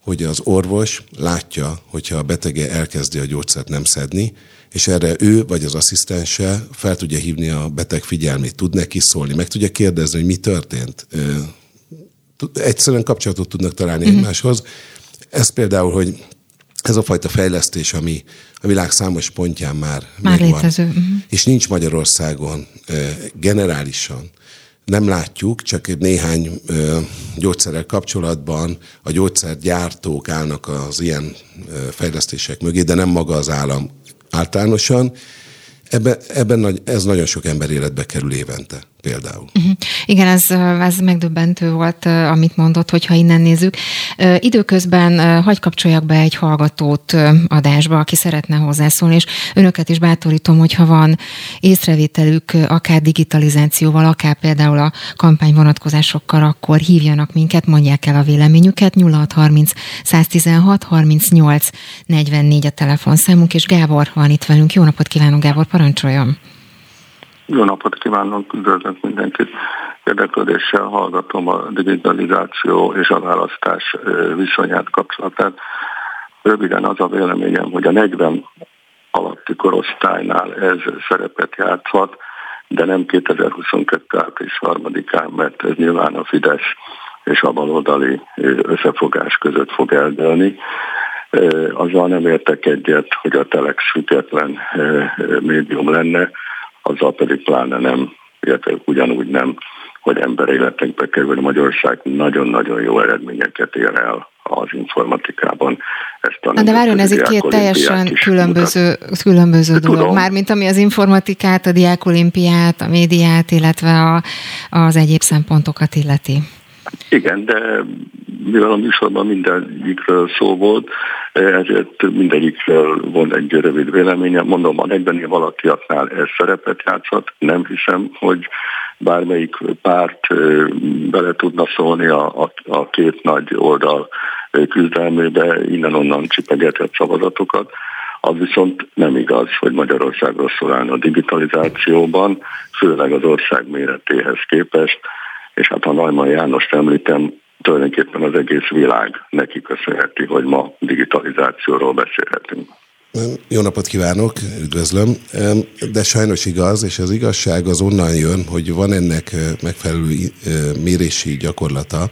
hogy az orvos látja, hogyha a betege elkezdi a gyógyszert nem szedni, és erre ő vagy az asszisztense fel tudja hívni a beteg figyelmét, tud neki szólni, meg tudja kérdezni, hogy mi történt. Egyszerűen kapcsolatot tudnak találni uh-huh. egymáshoz. Ez például, hogy ez a fajta fejlesztés, ami a világ számos pontján már, már létező. Uh-huh. És nincs Magyarországon generálisan nem látjuk, csak néhány gyógyszerrel kapcsolatban a gyógyszergyártók állnak az ilyen fejlesztések mögé, de nem maga az állam általánosan. Ebben, ebben ez nagyon sok ember életbe kerül évente például. Uh-huh. Igen, ez, ez megdöbbentő volt, amit mondott, hogyha innen nézzük. Időközben hagy kapcsoljak be egy hallgatót adásba, aki szeretne hozzászólni, és önöket is bátorítom, hogyha van észrevételük akár digitalizációval, akár például a kampány vonatkozásokkal, akkor hívjanak minket, mondják el a véleményüket. 0630 116 38 44 a telefonszámunk, és Gábor van itt velünk. Jó napot kívánunk, Gábor, parancsoljon! Jó napot kívánok, üdvözlök mindenkit. Érdeklődéssel hallgatom a digitalizáció és a választás viszonyát, kapcsolatát. Röviden az a véleményem, hogy a 40 alatti korosztálynál ez szerepet játszhat, de nem 2022. április 3-án, mert ez nyilván a Fidesz és a baloldali összefogás között fog eldőlni. Azzal nem értek egyet, hogy a Telex független médium lenne, azzal pedig pláne nem, illetve ugyanúgy nem, hogy ember életekbe kerül. Magyarország nagyon-nagyon jó eredményeket ér el az informatikában. Ezt a de várjon, ez egy két teljesen különböző, különböző dolog. Tudom. Mármint ami az informatikát, a diákolimpiát, a médiát, illetve a, az egyéb szempontokat illeti. Igen, de mivel a műsorban mindegyikről szó volt, ezért mindegyikről van egy rövid véleményem. Mondom, a 40 év alakiaknál ez szerepet játszhat. Nem hiszem, hogy bármelyik párt bele tudna szólni a, a, a két nagy oldal küzdelmébe, innen-onnan csipegetett szavazatokat. Az viszont nem igaz, hogy Magyarország rosszul a digitalizációban, főleg az ország méretéhez képest, és hát ha Neumann Jánost említem, tulajdonképpen az egész világ neki köszönheti, hogy ma digitalizációról beszélhetünk. Jó napot kívánok, üdvözlöm. De sajnos igaz, és az igazság az onnan jön, hogy van ennek megfelelő mérési gyakorlata,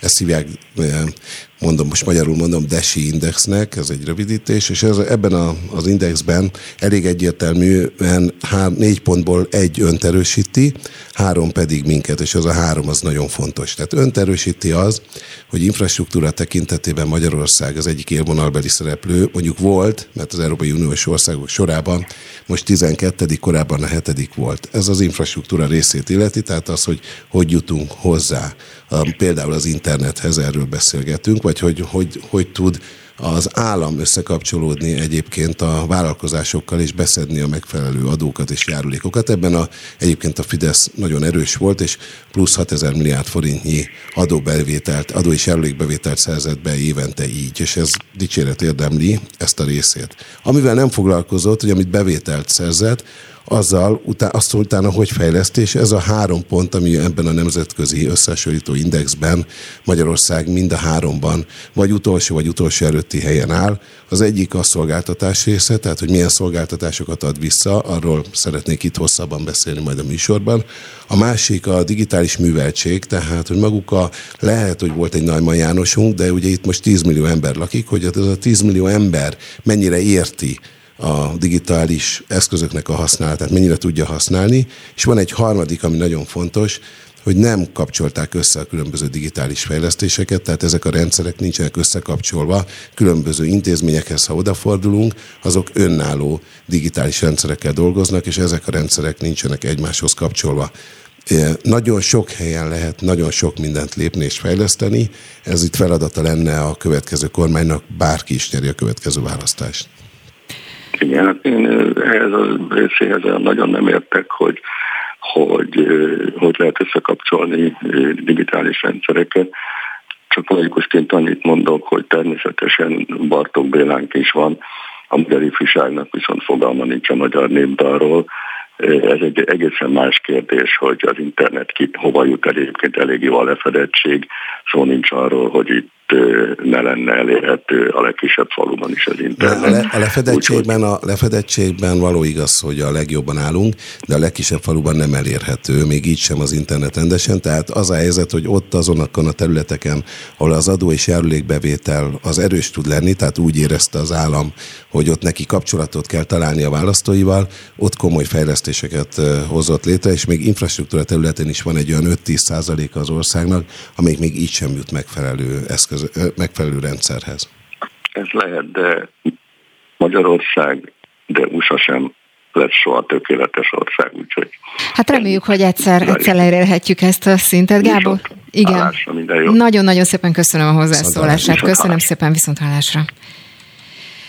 ezt hívják, mondom, most magyarul mondom, DESI indexnek, ez egy rövidítés, és ez, ebben a, az indexben elég egyértelműen hár, négy pontból egy önt erősíti, három pedig minket, és az a három az nagyon fontos. Tehát önt erősíti az, hogy infrastruktúra tekintetében Magyarország az egyik élvonalbeli szereplő, mondjuk volt, mert az Európai Uniós országok sorában most 12. korábban a 7. volt. Ez az infrastruktúra részét illeti, tehát az, hogy hogy jutunk hozzá. Például az internethez erről beszélgetünk, vagy hogy, hogy, hogy tud az állam összekapcsolódni egyébként a vállalkozásokkal és beszedni a megfelelő adókat és járulékokat. Ebben a, egyébként a Fidesz nagyon erős volt, és plusz 6000 milliárd forintnyi adóbevételt, adó és járulékbevételt szerzett be évente így, és ez dicséret érdemli ezt a részét. Amivel nem foglalkozott, hogy amit bevételt szerzett, azzal utána, azt utána, hogy fejlesztés, ez a három pont, ami ebben a nemzetközi összehasonlító indexben Magyarország mind a háromban, vagy utolsó, vagy utolsó előtti helyen áll. Az egyik a szolgáltatás része, tehát hogy milyen szolgáltatásokat ad vissza, arról szeretnék itt hosszabban beszélni majd a műsorban. A másik a digitális műveltség, tehát hogy maguk a, lehet, hogy volt egy Najman Jánosunk, de ugye itt most 10 millió ember lakik, hogy ez a 10 millió ember mennyire érti a digitális eszközöknek a használatát, mennyire tudja használni, és van egy harmadik, ami nagyon fontos, hogy nem kapcsolták össze a különböző digitális fejlesztéseket, tehát ezek a rendszerek nincsenek összekapcsolva különböző intézményekhez, ha odafordulunk, azok önálló digitális rendszerekkel dolgoznak, és ezek a rendszerek nincsenek egymáshoz kapcsolva. Nagyon sok helyen lehet nagyon sok mindent lépni és fejleszteni, ez itt feladata lenne a következő kormánynak, bárki is nyeri a következő választást. Igen, hát én ehhez a részéhez nagyon nem értek, hogy, hogy, hogy lehet összekapcsolni digitális rendszereket. Csak laikusként annyit mondok, hogy természetesen Bartók Bélánk is van, a magyar ifjúságnak viszont fogalma nincs a magyar népdalról. Ez egy egészen más kérdés, hogy az internet kit hova jut egyébként elég jó a lefedettség, szó nincs arról, hogy itt ne lenne elérhető a legkisebb faluban is az internet. A, le, a, lefedettségben, a lefedettségben való igaz, hogy a legjobban állunk, de a legkisebb faluban nem elérhető, még így sem az internet rendesen. Tehát az a helyzet, hogy ott azonakon a területeken, ahol az adó és járulékbevétel az erős tud lenni, tehát úgy érezte az állam, hogy ott neki kapcsolatot kell találni a választóival, ott komoly fejlesztéseket hozott létre, és még infrastruktúra területén is van egy olyan 5-10 százaléka az országnak, amelyik még így sem jut megfelelő eszköz megfelelő rendszerhez. Ez lehet, de Magyarország, de USA sem lesz soha tökéletes ország, úgyhogy... Hát reméljük, hogy egyszer, egyszer elérhetjük ezt a szintet, Gábor. Igen. Nagyon-nagyon szépen köszönöm a hozzászólását. Köszönöm szépen, viszont hallásra.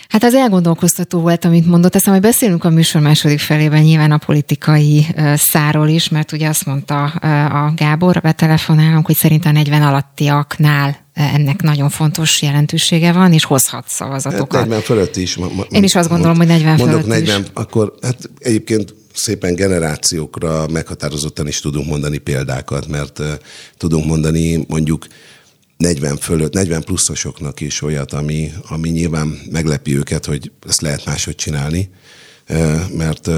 Hát az elgondolkoztató volt, amit mondott. Ezt, hogy beszélünk a műsor második felében nyilván a politikai száról is, mert ugye azt mondta a Gábor, betelefonálunk, hogy szerint a 40 alattiaknál ennek nagyon fontos jelentősége van, és hozhat szavazatokat. Hát 40 fölött is. Ma, ma, Én is azt gondolom, mond, hogy 40 mondok fölött 40, is. akkor hát egyébként szépen generációkra meghatározottan is tudunk mondani példákat, mert uh, tudunk mondani mondjuk 40 fölött, 40 pluszosoknak is olyat, ami, ami nyilván meglepi őket, hogy ezt lehet máshogy csinálni, mert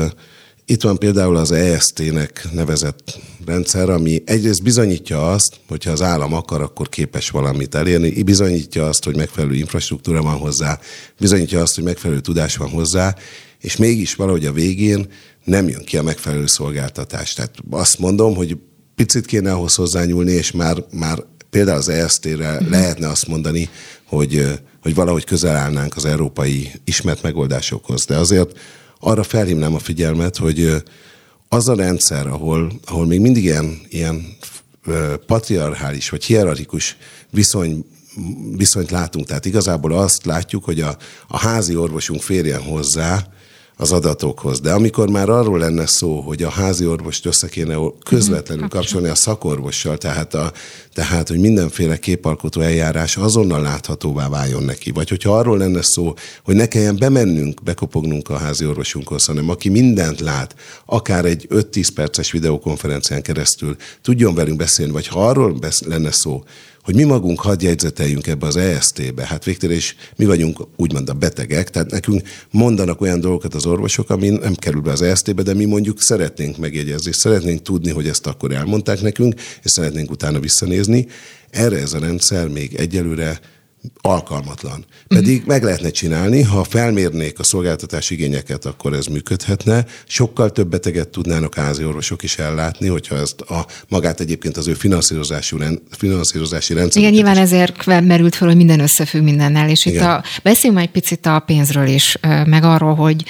itt van például az EST-nek nevezett rendszer, ami egyrészt bizonyítja azt, hogyha az állam akar, akkor képes valamit elérni, bizonyítja azt, hogy megfelelő infrastruktúra van hozzá, bizonyítja azt, hogy megfelelő tudás van hozzá, és mégis valahogy a végén nem jön ki a megfelelő szolgáltatás. Tehát azt mondom, hogy picit kéne ahhoz hozzányúlni, és már, már például az EST-re uh-huh. lehetne azt mondani, hogy, hogy valahogy közel állnánk az európai ismert megoldásokhoz. De azért arra felhívnám a figyelmet, hogy az a rendszer, ahol, ahol még mindig ilyen, ilyen patriarchális vagy hierarchikus viszony, viszonyt látunk. Tehát igazából azt látjuk, hogy a, a házi orvosunk férjen hozzá, az adatokhoz. De amikor már arról lenne szó, hogy a házi orvost össze kéne közvetlenül mhm, kapcsolni a szakorvossal, tehát, a, tehát hogy mindenféle képalkotó eljárás azonnal láthatóvá váljon neki. Vagy hogyha arról lenne szó, hogy ne kelljen bemennünk, bekopognunk a házi orvosunkhoz, hanem aki mindent lát, akár egy 5-10 perces videokonferencián keresztül tudjon velünk beszélni, vagy ha arról lenne szó, hogy mi magunk hadd jegyzeteljünk ebbe az EST-be. Hát végtére is mi vagyunk úgymond a betegek, tehát nekünk mondanak olyan dolgokat az orvosok, ami nem kerül be az EST-be, de mi mondjuk szeretnénk megjegyezni, szeretnénk tudni, hogy ezt akkor elmondták nekünk, és szeretnénk utána visszanézni. Erre ez a rendszer még egyelőre alkalmatlan. Pedig uh-huh. meg lehetne csinálni, ha felmérnék a szolgáltatás igényeket, akkor ez működhetne. Sokkal több beteget tudnának házi orvosok is ellátni, hogyha ezt a magát egyébként az ő finanszírozási, finanszírozási rendszer. Igen, nyilván is. ezért merült fel, hogy minden összefügg mindennel, és Igen. itt a, beszéljünk már egy picit a pénzről is, meg arról, hogy,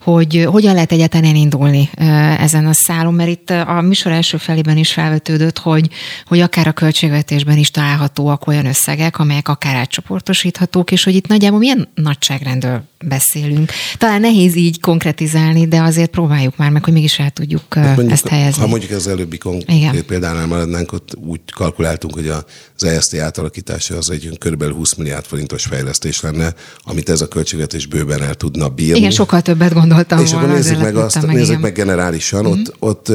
hogy hogyan lehet egyáltalán indulni ezen a szálon, mert itt a műsor első felében is felvetődött, hogy, hogy akár a költségvetésben is találhatóak olyan összegek, amelyek akár átcsoportosíthatók, és hogy itt nagyjából milyen nagyságrendről beszélünk. Talán nehéz így konkretizálni, de azért próbáljuk már meg, hogy mégis el tudjuk hát mondjuk, ezt helyezni. Ha mondjuk az előbbi konkrét példánál maradnánk, ott úgy kalkuláltunk, hogy az ESZT átalakítása az egy kb. 20 milliárd forintos fejlesztés lenne, amit ez a költségvetés bőven el tudna bírni. Igen, sokkal többet gondoltam És volna, akkor nézzük meg azt, meg, nézzük meg generálisan, mm-hmm. ott, ott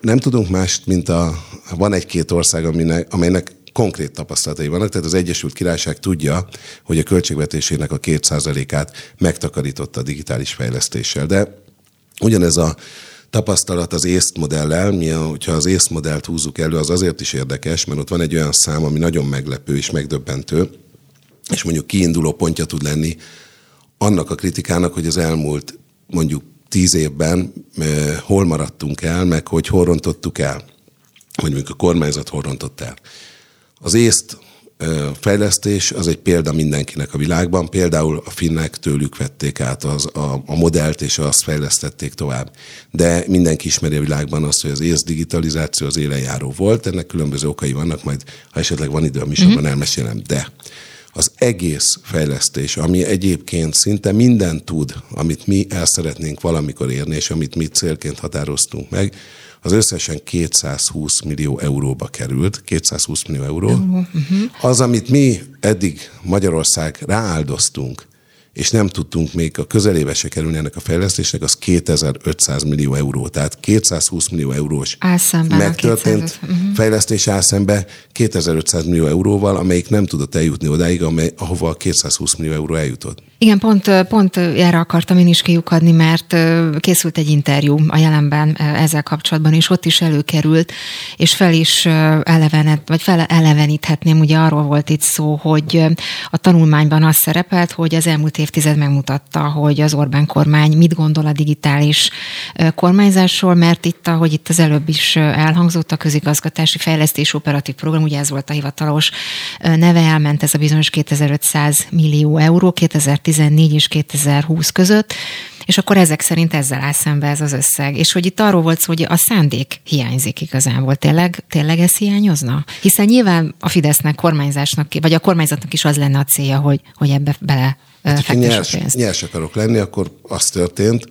nem tudunk mást, mint a, van egy-két ország, aminek, amelynek konkrét tapasztalatai vannak, tehát az Egyesült Királyság tudja, hogy a költségvetésének a két át megtakarította a digitális fejlesztéssel. De ugyanez a tapasztalat az észt modellel, mi, hogyha az észt modellt húzzuk elő, az azért is érdekes, mert ott van egy olyan szám, ami nagyon meglepő és megdöbbentő, és mondjuk kiinduló pontja tud lenni annak a kritikának, hogy az elmúlt mondjuk tíz évben eh, hol maradtunk el, meg hogy hol rontottuk el, vagy mondjuk a kormányzat hol rontott el. Az észt fejlesztés az egy példa mindenkinek a világban. Például a finnek tőlük vették át az, a, a modellt, és azt fejlesztették tovább. De mindenki ismeri a világban azt, hogy az ész digitalizáció az élenjáró volt. Ennek különböző okai vannak, majd ha esetleg van idő a műsorban, mm-hmm. elmesélem. De az egész fejlesztés, ami egyébként szinte mindent tud, amit mi el szeretnénk valamikor érni, és amit mi célként határoztunk meg, az összesen 220 millió euróba került, 220 millió euró. Uh-huh. Az, amit mi eddig Magyarország rááldoztunk, és nem tudtunk még a közelébe se kerülni ennek a fejlesztésnek, az 2500 millió euró. Tehát 220 millió eurós álszemben megtörtént uh-huh. fejlesztés álszembe 2500 millió euróval, amelyik nem tudott eljutni odáig, amely, ahova a 220 millió euró eljutott. Igen, pont, pont erre akartam én is kiukadni, mert készült egy interjú a jelenben ezzel kapcsolatban, és ott is előkerült, és fel is elevenet, vagy fel eleveníthetném, ugye arról volt itt szó, hogy a tanulmányban az szerepelt, hogy az elmúlt évtized megmutatta, hogy az Orbán kormány mit gondol a digitális kormányzásról, mert itt, ahogy itt az előbb is elhangzott, a közigazgatási fejlesztés operatív program, ugye ez volt a hivatalos neve, elment ez a bizonyos 2500 millió euró 2014 és 2020 között, és akkor ezek szerint ezzel áll szembe ez az összeg. És hogy itt arról volt szó, hogy a szándék hiányzik igazából. Tényleg, tényleg ez hiányozna? Hiszen nyilván a Fidesznek, kormányzásnak, vagy a kormányzatnak is az lenne a célja, hogy, hogy ebbe bele Hát, ha nyers, nyers akarok lenni, akkor az történt,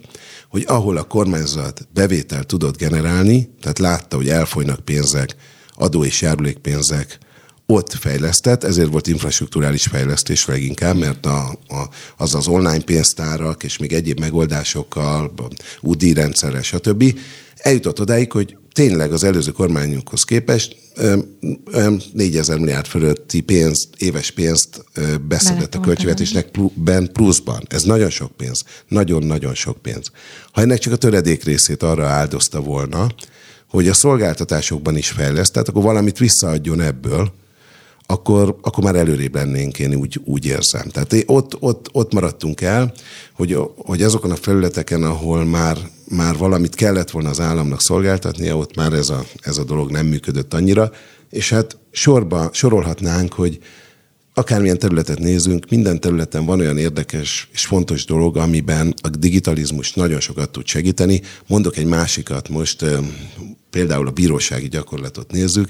hogy ahol a kormányzat bevétel tudott generálni, tehát látta, hogy elfolynak pénzek, adó és járulékpénzek, ott fejlesztett, ezért volt infrastruktúrális fejlesztés leginkább, mert a, a, az az online pénztárak és még egyéb megoldásokkal, UDI rendszerrel, stb. eljutott odáig, hogy tényleg az előző kormányunkhoz képest 4000 milliárd fölötti pénzt, éves pénzt beszedett a költségvetésnek ben pluszban. Ez nagyon sok pénz. Nagyon-nagyon sok pénz. Ha ennek csak a töredék részét arra áldozta volna, hogy a szolgáltatásokban is fejleszt, akkor valamit visszaadjon ebből, akkor, akkor már előrébb lennénk, én úgy, úgy érzem. Tehát ott, ott, ott maradtunk el, hogy, hogy azokon a felületeken, ahol már, már valamit kellett volna az államnak szolgáltatnia, ott már ez a, ez a dolog nem működött annyira, és hát sorba sorolhatnánk, hogy akármilyen területet nézünk, minden területen van olyan érdekes és fontos dolog, amiben a digitalizmus nagyon sokat tud segíteni. Mondok egy másikat most, például a bírósági gyakorlatot nézzük.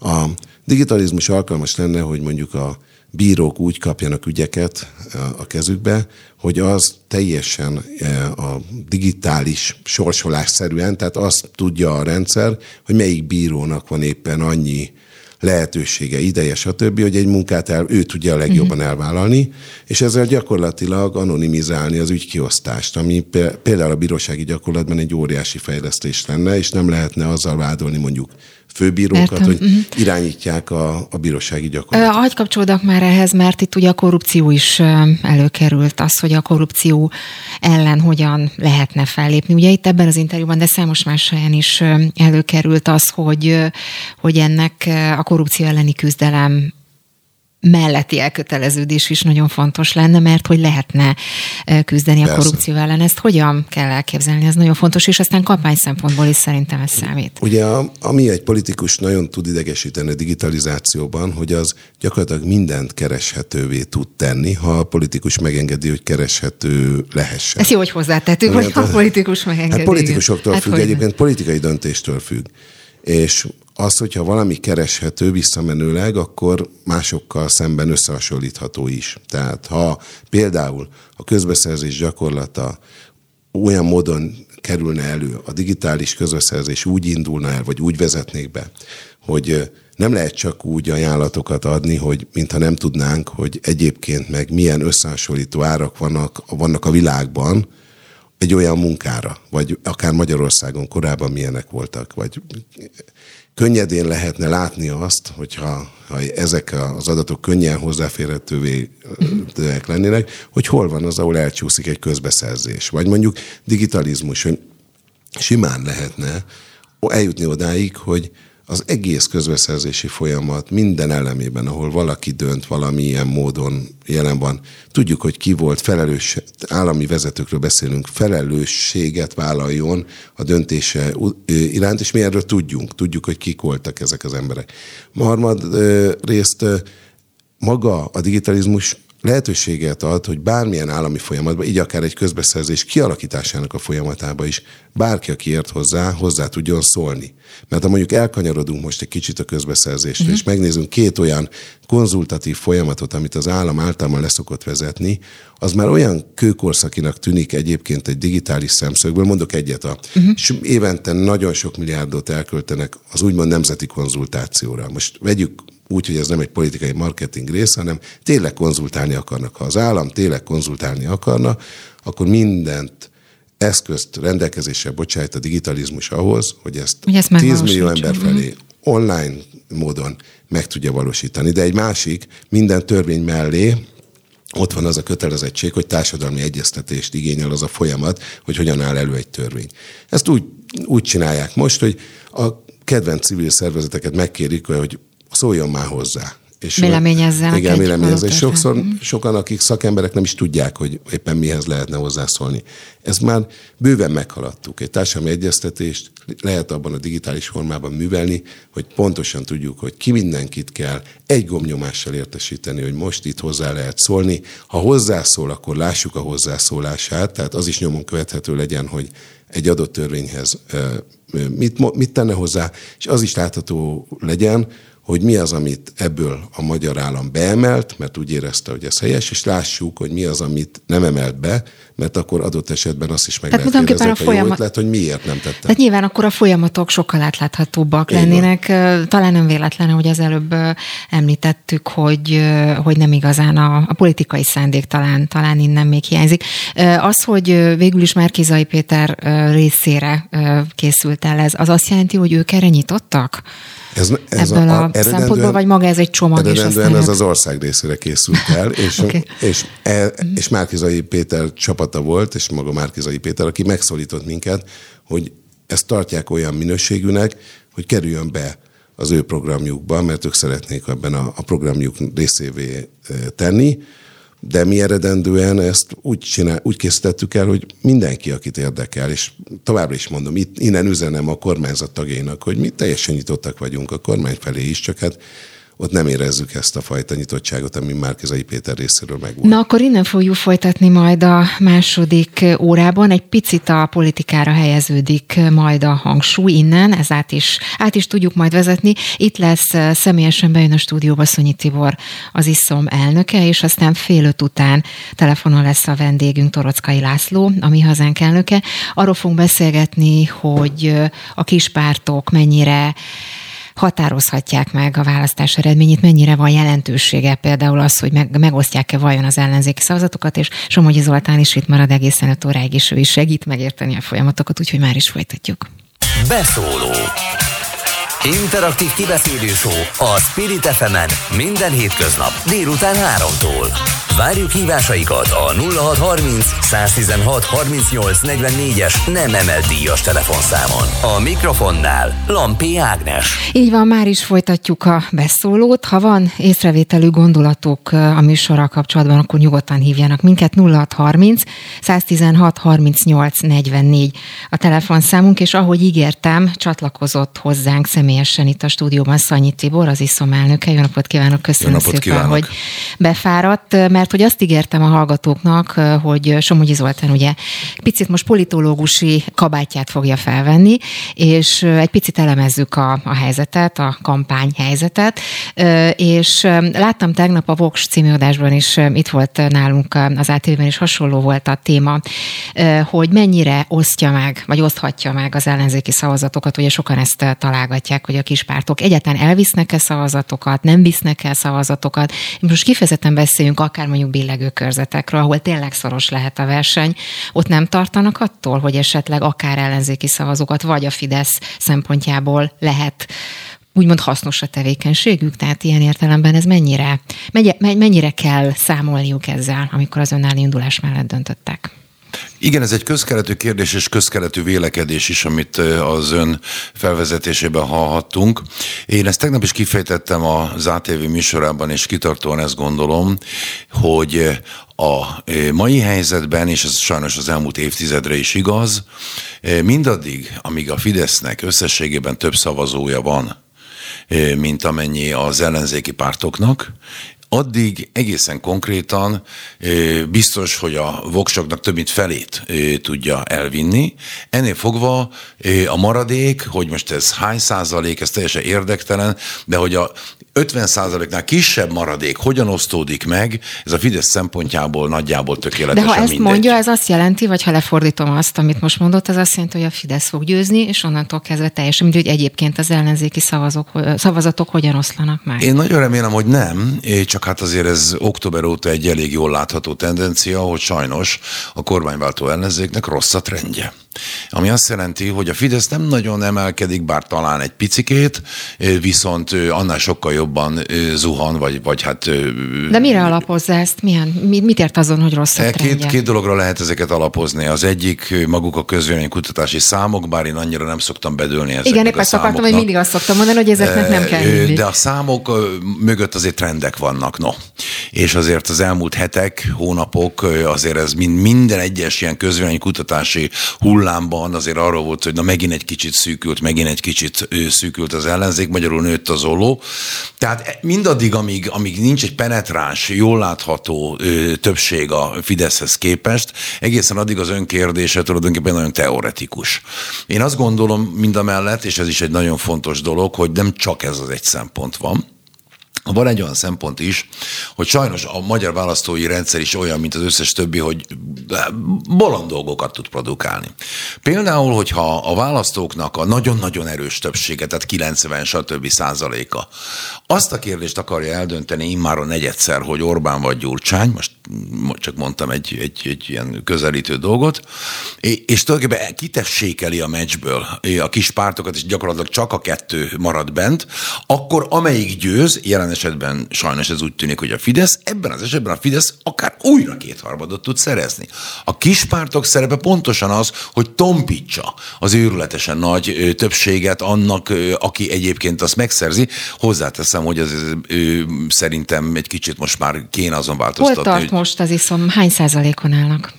A digitalizmus alkalmas lenne, hogy mondjuk a bírók úgy kapjanak ügyeket a kezükbe, hogy az teljesen e, a digitális sorsolás szerűen, tehát azt tudja a rendszer, hogy melyik bírónak van éppen annyi lehetősége, ideje, stb., hogy egy munkát el, ő tudja a legjobban uh-huh. elvállalni, és ezzel gyakorlatilag anonimizálni az ügykiosztást, ami például a bírósági gyakorlatban egy óriási fejlesztés lenne, és nem lehetne azzal vádolni mondjuk főbírókat, Értem. hogy uh-huh. irányítják a, a bírósági gyakorlatot. Hagy kapcsolódak már ehhez, mert itt ugye a korrupció is előkerült, az, hogy a korrupció ellen hogyan lehetne fellépni. Ugye itt ebben az interjúban, de számos más helyen is előkerült az, hogy, hogy ennek a korrupció elleni küzdelem melletti elköteleződés is nagyon fontos lenne, mert hogy lehetne küzdeni Persze. a korrupció ellen. Ezt hogyan kell elképzelni? Ez nagyon fontos, és aztán kampány szempontból is szerintem ez számít. Ugye, ami egy politikus nagyon tud idegesíteni a digitalizációban, hogy az gyakorlatilag mindent kereshetővé tud tenni, ha a politikus megengedi, hogy kereshető lehessen. Ez jó, hogy hozzátettük, hogy a politikus megengedi. Hát politikusoktól hát függ, egyébként politikai döntéstől függ. És az, hogyha valami kereshető visszamenőleg, akkor másokkal szemben összehasonlítható is. Tehát ha például a közbeszerzés gyakorlata olyan módon kerülne elő, a digitális közbeszerzés úgy indulna el, vagy úgy vezetnék be, hogy nem lehet csak úgy ajánlatokat adni, hogy mintha nem tudnánk, hogy egyébként meg milyen összehasonlító árak vannak, vannak a világban, egy olyan munkára, vagy akár Magyarországon korábban milyenek voltak, vagy könnyedén lehetne látni azt, hogyha ha ezek az adatok könnyen hozzáférhetővé lennének, hogy hol van az, ahol elcsúszik egy közbeszerzés. Vagy mondjuk digitalizmus, hogy simán lehetne eljutni odáig, hogy az egész közbeszerzési folyamat minden elemében, ahol valaki dönt valamilyen módon jelen van, tudjuk, hogy ki volt felelős, állami vezetőkről beszélünk, felelősséget vállaljon a döntése iránt, és mi erről tudjunk. Tudjuk, hogy kik voltak ezek az emberek. Harmad részt maga a digitalizmus lehetőséget ad, hogy bármilyen állami folyamatban, így akár egy közbeszerzés kialakításának a folyamatába is bárki, aki ért hozzá, hozzá tudjon szólni. Mert ha mondjuk elkanyarodunk most egy kicsit a közbeszerzésre, uh-huh. és megnézünk két olyan konzultatív folyamatot, amit az állam általában leszokott vezetni, az már olyan kőkorszakinak tűnik egyébként egy digitális szemszögből. Mondok egyet, a, uh-huh. és évente nagyon sok milliárdot elköltenek az úgymond nemzeti konzultációra. Most vegyük úgy, hogy ez nem egy politikai marketing rész, hanem tényleg konzultálni akarnak. Ha az állam tényleg konzultálni akarna, akkor mindent eszközt rendelkezésre bocsájt a digitalizmus ahhoz, hogy ezt, hogy ezt 10 millió ember felé online módon meg tudja valósítani. De egy másik, minden törvény mellé ott van az a kötelezettség, hogy társadalmi egyeztetést igényel az a folyamat, hogy hogyan áll elő egy törvény. Ezt úgy, úgy csinálják most, hogy a kedvenc civil szervezeteket megkérik, hogy szóljon már hozzá. És véleményezzenek. Igen, véleményezzenek. Sokszor mm. sokan, akik szakemberek nem is tudják, hogy éppen mihez lehetne hozzászólni. Ezt már bőven meghaladtuk. Egy társadalmi egyeztetést lehet abban a digitális formában művelni, hogy pontosan tudjuk, hogy ki mindenkit kell egy gomnyomással értesíteni, hogy most itt hozzá lehet szólni. Ha hozzászól, akkor lássuk a hozzászólását, tehát az is nyomon követhető legyen, hogy egy adott törvényhez mit, mit tenne hozzá, és az is látható legyen, hogy mi az, amit ebből a magyar állam beemelt, mert úgy érezte, hogy ez helyes, és lássuk, hogy mi az, amit nem emelt be, mert akkor adott esetben azt is meg Tehát lehet kérdezni, a folyamat... ötlet, hogy miért nem tette. Tehát nyilván akkor a folyamatok sokkal átláthatóbbak Igen. lennének. Talán nem véletlen, hogy az előbb említettük, hogy, hogy nem igazán a, a politikai szándék talán, talán innen még hiányzik. Az, hogy végül is Márkizai Péter részére készült el ez, az azt jelenti, hogy ők erre nyitottak? Ez, ez Ebből a, a szempontból, vagy maga ez egy csomag? Eredendően ez az ország részére készült el, és, okay. és, e, és Márkizai Péter csapata volt, és maga Márkizai Péter, aki megszólított minket, hogy ezt tartják olyan minőségűnek, hogy kerüljön be az ő programjukba, mert ők szeretnék ebben a, a programjuk részévé e, tenni, de mi eredendően ezt úgy, csinál, úgy készítettük el, hogy mindenki, akit érdekel, és továbbra is mondom, itt, innen üzenem a kormányzat tagjainak, hogy mi teljesen nyitottak vagyunk a kormány felé is, csak hát ott nem érezzük ezt a fajta nyitottságot, ami Márkizai Péter részéről megvolt. Na akkor innen fogjuk folytatni majd a második órában. Egy picit a politikára helyeződik majd a hangsúly innen, ez át is, át is tudjuk majd vezetni. Itt lesz eh, személyesen bejön a stúdióba Szonyi Tibor, az ISZOM elnöke, és aztán fél öt után telefonon lesz a vendégünk Torockai László, a mi hazánk elnöke. Arról fogunk beszélgetni, hogy eh, a kispártok mennyire határozhatják meg a választás eredményét, mennyire van jelentősége például az, hogy meg, megosztják-e vajon az ellenzéki szavazatokat, és Somogyi Zoltán is itt marad egészen 5 óráig, és ő is segít megérteni a folyamatokat, úgyhogy már is folytatjuk. Beszóló Interaktív kibeszélő a Spirit fm minden hétköznap délután 3-tól. Várjuk hívásaikat a 0630 116 38 44-es nem emelt díjas telefonszámon. A mikrofonnál Lampi Ágnes. Így van, már is folytatjuk a beszólót. Ha van észrevételű gondolatok a műsorral kapcsolatban, akkor nyugodtan hívjanak minket 0630 116 38 44 a telefonszámunk, és ahogy ígértem, csatlakozott hozzánk személyesen itt a stúdióban Szanyi Tibor, az ISZOM elnöke. Jó napot kívánok, köszönöm napot szépen, kívánok. hogy befáradt, mert hogy azt ígértem a hallgatóknak, hogy Somogyi Zoltán ugye picit most politológusi kabátját fogja felvenni, és egy picit elemezzük a, a helyzetet, a kampány helyzetet, és láttam tegnap a Vox című adásban is, itt volt nálunk az ATV-ben is hasonló volt a téma, hogy mennyire osztja meg, vagy oszthatja meg az ellenzéki szavazatokat, ugye sokan ezt találgatják, hogy a kispártok egyáltalán elvisznek-e szavazatokat, nem visznek el szavazatokat. Most kifejezetten beszéljünk akár mondjuk billegő körzetekről, ahol tényleg szoros lehet a verseny, ott nem tartanak attól, hogy esetleg akár ellenzéki szavazókat, vagy a Fidesz szempontjából lehet úgymond hasznos a tevékenységük, tehát ilyen értelemben ez mennyire, mennyire kell számolniuk ezzel, amikor az önálló indulás mellett döntöttek? Igen, ez egy közkeletű kérdés és közkeletű vélekedés is, amit az ön felvezetésében hallhattunk. Én ezt tegnap is kifejtettem az ATV műsorában, és kitartóan ezt gondolom, hogy a mai helyzetben, és ez sajnos az elmúlt évtizedre is igaz, mindaddig, amíg a Fidesznek összességében több szavazója van, mint amennyi az ellenzéki pártoknak, addig egészen konkrétan biztos, hogy a voksoknak több mint felét tudja elvinni. Ennél fogva a maradék, hogy most ez hány százalék, ez teljesen érdektelen, de hogy a 50%-nál kisebb maradék hogyan osztódik meg, ez a Fidesz szempontjából nagyjából tökéletesen De ha ezt mindegy. mondja, ez azt jelenti, vagy ha lefordítom azt, amit most mondott, ez azt jelenti, hogy a Fidesz fog győzni, és onnantól kezdve teljesen mindegy, hogy egyébként az ellenzéki szavazók, szavazatok hogyan oszlanak meg. Én nagyon remélem, hogy nem, csak hát azért ez október óta egy elég jól látható tendencia, hogy sajnos a kormányváltó ellenzéknek rossz a trendje. Ami azt jelenti, hogy a Fidesz nem nagyon emelkedik, bár talán egy picikét, viszont annál sokkal jobban zuhan, vagy, vagy hát... De mire alapozza ezt? Milyen, mit ért azon, hogy rossz a e, két, két dologra lehet ezeket alapozni. Az egyik maguk a közvéleménykutatási számok, bár én annyira nem szoktam bedőlni ezeket Igen, épp ezt akartam, hogy mindig azt szoktam mondani, hogy ezeknek nem kell hinni. De a számok mögött azért trendek vannak, no. És azért az elmúlt hetek, hónapok, azért ez mind, minden egyes ilyen közvéleménykutatási hullámban azért arról volt, hogy na megint egy kicsit szűkült, megint egy kicsit szűkült az ellenzék, magyarul nőtt az olló. Tehát mindaddig, amíg, amíg nincs egy penetráns, jól látható ö, többség a Fideszhez képest, egészen addig az önkérdése tulajdonképpen nagyon teoretikus. Én azt gondolom mind a mellett, és ez is egy nagyon fontos dolog, hogy nem csak ez az egy szempont van, van egy olyan szempont is, hogy sajnos a magyar választói rendszer is olyan, mint az összes többi, hogy bolond dolgokat tud produkálni. Például, hogyha a választóknak a nagyon-nagyon erős többsége, tehát 90 stb. százaléka, azt a kérdést akarja eldönteni immár a negyedszer, hogy Orbán vagy Gyurcsány, most csak mondtam egy, egy, egy ilyen közelítő dolgot, és tulajdonképpen kitessékeli a meccsből a kis pártokat, és gyakorlatilag csak a kettő marad bent, akkor amelyik győz, jelen esetben sajnos ez úgy tűnik, hogy a Fidesz, ebben az esetben a Fidesz akár újra kétharmadot tud szerezni. A kispártok szerepe pontosan az, hogy tompítsa az őrületesen nagy többséget annak, aki egyébként azt megszerzi. Hozzáteszem, hogy az ő, szerintem egy kicsit most már kéne azon változtatni. Hol tart hogy... most az iszom? Hány százalékon állnak?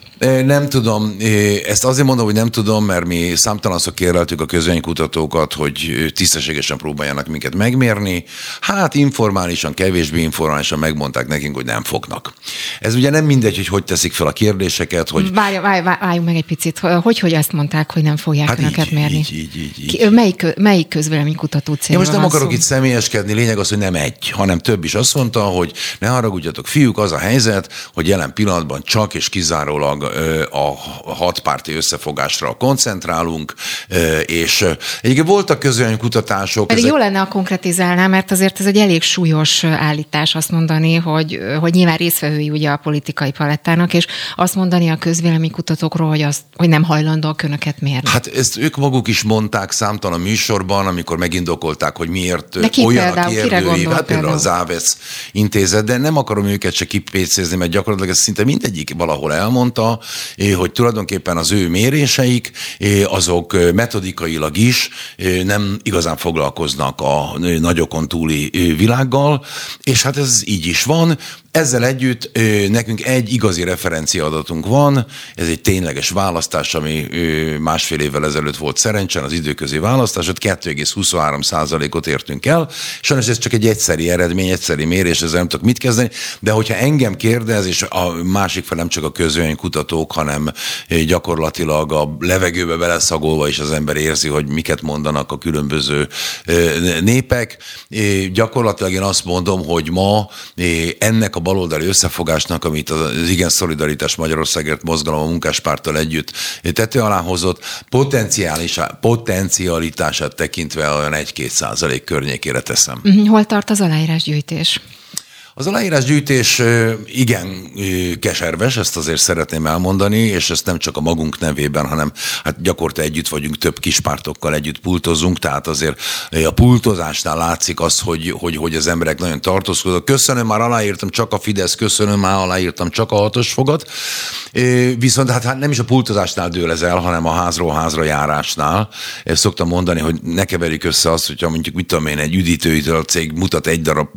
Nem tudom, ezt azért mondom, hogy nem tudom, mert mi számtalanszor kérleltük a közvénykutatókat, hogy tisztességesen próbáljanak minket megmérni. Hát informálisan, kevésbé informálisan megmondták nekünk, hogy nem fognak. Ez ugye nem mindegy, hogy hogy teszik fel a kérdéseket, hogy... Várj, várj, várjunk meg egy picit. Hogy, hogy ezt mondták, hogy nem fogják hát önöket így, mérni? Így, így, így, így. Ki, melyik, melyik közvéleménykutató célra Én most nem akarok szó? itt személyeskedni, lényeg az, hogy nem egy, hanem több is azt mondta, hogy ne haragudjatok, fiúk, az a helyzet, hogy jelen pillanatban csak és kizárólag a hatpárti összefogásra koncentrálunk, és egyébként voltak közönkutatások. Pedig ezek... jó lenne a konkretizálná, mert azért ez egy elég súlyos állítás azt mondani, hogy, hogy nyilván részvevői ugye a politikai palettának, és azt mondani a közvéleménykutatókról, hogy, azt, hogy nem hajlandóak önöket mérni. Hát ezt ők maguk is mondták számtalan műsorban, amikor megindokolták, hogy miért de ki olyan például, a kérdőív. Hát például az Závesz intézet, de nem akarom őket se kipécézni, mert gyakorlatilag ez szinte mindegyik valahol elmondta, hogy tulajdonképpen az ő méréseik, azok metodikailag is nem igazán foglalkoznak a nagyokon túli világgal, és hát ez így is van. Ezzel együtt nekünk egy igazi referencia adatunk van, ez egy tényleges választás, ami másfél évvel ezelőtt volt szerencsen, az időközi választás, ott 2,23 százalékot értünk el. Sajnos ez csak egy egyszeri eredmény, egyszeri mérés, ezzel nem tudok mit kezdeni, de hogyha engem kérdez, és a másik fel nem csak a kutatók, hanem gyakorlatilag a levegőbe beleszagolva is az ember érzi, hogy miket mondanak a különböző népek. Gyakorlatilag én azt mondom, hogy ma ennek a baloldali összefogásnak, amit az Igen Szolidaritás Magyarországért mozgalom a munkáspárttal együtt tető alá hozott, potenciális, potencialitását tekintve olyan 1-2 százalék környékére teszem. Mhm, hol tart az aláírásgyűjtés? Az aláírásgyűjtés igen keserves, ezt azért szeretném elmondani, és ezt nem csak a magunk nevében, hanem hát gyakorta együtt vagyunk, több kispártokkal együtt pultozunk, tehát azért a pultozásnál látszik az, hogy, hogy, hogy az emberek nagyon tartózkodnak. Köszönöm, már aláírtam csak a Fidesz, köszönöm, már aláírtam csak a hatos fogat. Viszont hát, hát nem is a pultozásnál dől ez el, hanem a házról házra járásnál. Ezt szoktam mondani, hogy ne keverjük össze azt, hogyha mondjuk mit tudom én, egy üdítőital cég mutat egy darab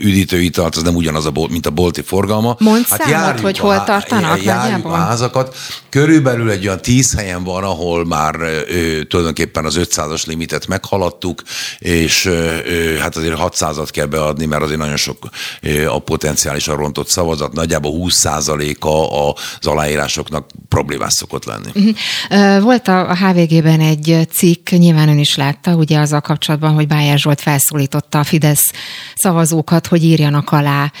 üdítőitalt, az nem ugyanaz, a mint a bolti forgalma. Mondd hát számot, hogy hol tartanak járjuk a házakat. Körülbelül egy olyan tíz helyen van, ahol már ö, tulajdonképpen az 500-as limitet meghaladtuk, és ö, hát azért 600-at kell beadni, mert azért nagyon sok ö, a potenciálisan rontott szavazat, nagyjából 20%-a az aláírásoknak problémás szokott lenni. Uh-huh. Volt a, a HVG-ben egy cikk, nyilván ön is látta, ugye azzal kapcsolatban, hogy Bájer Zsolt felszólította a Fidesz szavazókat, hogy írjanak alá alá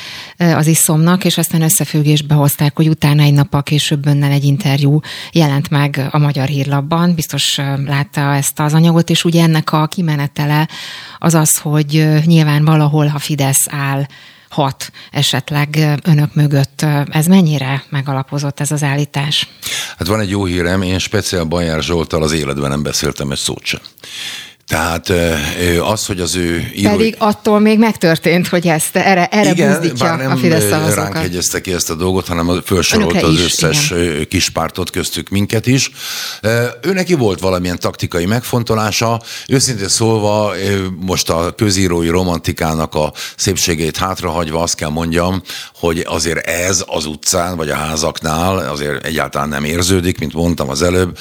az iszomnak, és aztán összefüggésbe hozták, hogy utána egy nappal később önnel egy interjú jelent meg a Magyar Hírlapban. Biztos látta ezt az anyagot, és ugye ennek a kimenetele az az, hogy nyilván valahol, ha Fidesz áll, hat esetleg önök mögött. Ez mennyire megalapozott ez az állítás? Hát van egy jó hírem, én speciál Bajár Zsoltal az életben nem beszéltem egy szót sem. Tehát az, hogy az ő író... Pedig attól még megtörtént, hogy ezt erre, erre igen, buzdítja bár nem a Fidesz szavazókat. ránk hegyezte ki ezt a dolgot, hanem felsorolta az összes igen. kispártot, köztük minket is. Ő neki volt valamilyen taktikai megfontolása. Őszintén szólva, most a közírói romantikának a szépségét hátrahagyva azt kell mondjam, hogy azért ez az utcán, vagy a házaknál azért egyáltalán nem érződik, mint mondtam az előbb.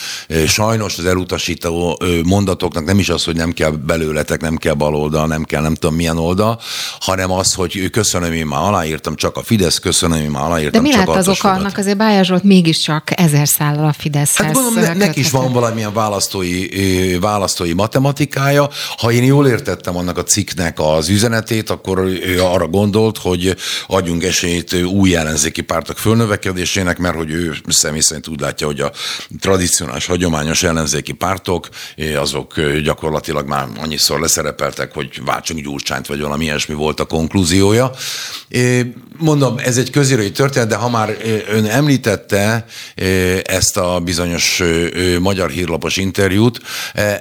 Sajnos az elutasító mondatoknak nem is az, hogy hogy nem kell belőletek, nem kell baloldal, nem kell nem tudom milyen oldal, hanem az, hogy köszönöm, én már aláírtam, csak a Fidesz, köszönöm, én már aláírtam, De mi csak lett az oka annak? Azért Bájás Zsolt mégiscsak ezer szállal a Fideszhez. Hát gondolom, ne, neki is van valamilyen választói, választói matematikája. Ha én jól értettem annak a cikknek az üzenetét, akkor ő arra gondolt, hogy adjunk esélyt új ellenzéki pártok fölnövekedésének, mert hogy ő személy szerint úgy látja, hogy a tradicionális, hagyományos ellenzéki pártok, azok gyakorlatilag gyakorlatilag már annyiszor leszerepeltek, hogy váltsunk Gyurcsányt, vagy valami ilyesmi volt a konklúziója. Mondom, ez egy közírói történet, de ha már ön említette ezt a bizonyos magyar hírlapos interjút,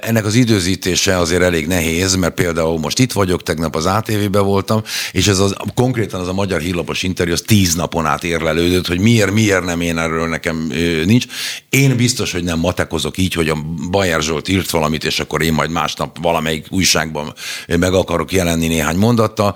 ennek az időzítése azért elég nehéz, mert például most itt vagyok, tegnap az ATV-be voltam, és ez az, konkrétan az a magyar hírlapos interjú, az tíz napon át érlelődött, hogy miért, miért nem én erről nekem nincs. Én biztos, hogy nem matekozok így, hogy a Bajer Zsolt írt valamit, és akkor én majd másnap valamelyik újságban meg akarok jelenni néhány mondattal.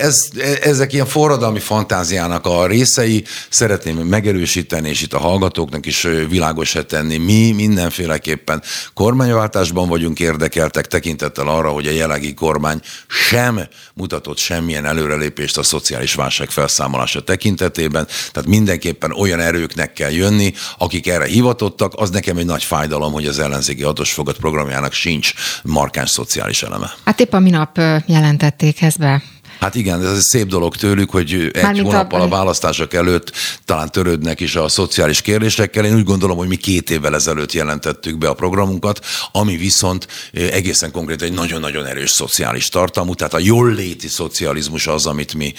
Ez, ezek ilyen forradalmi fantáziának a részei, szeretném megerősíteni, és itt a hallgatóknak is világosra tenni, mi mindenféleképpen kormányváltásban vagyunk érdekeltek, tekintettel arra, hogy a jelenlegi kormány sem mutatott semmilyen előrelépést a szociális válság felszámolása tekintetében, tehát mindenképpen olyan erőknek kell jönni, akik erre hivatottak, az nekem egy nagy fájdalom, hogy az ellenzéki hatosfogat programjának sincs markáns szociális eleme. Hát épp a minap jelentették ezt be Hát igen, ez egy szép dolog tőlük, hogy egy Mármint hónappal a... a választások előtt talán törődnek is a szociális kérdésekkel. Én úgy gondolom, hogy mi két évvel ezelőtt jelentettük be a programunkat, ami viszont egészen konkrét egy nagyon-nagyon erős szociális tartalmú, tehát a jólléti szocializmus az, amit mi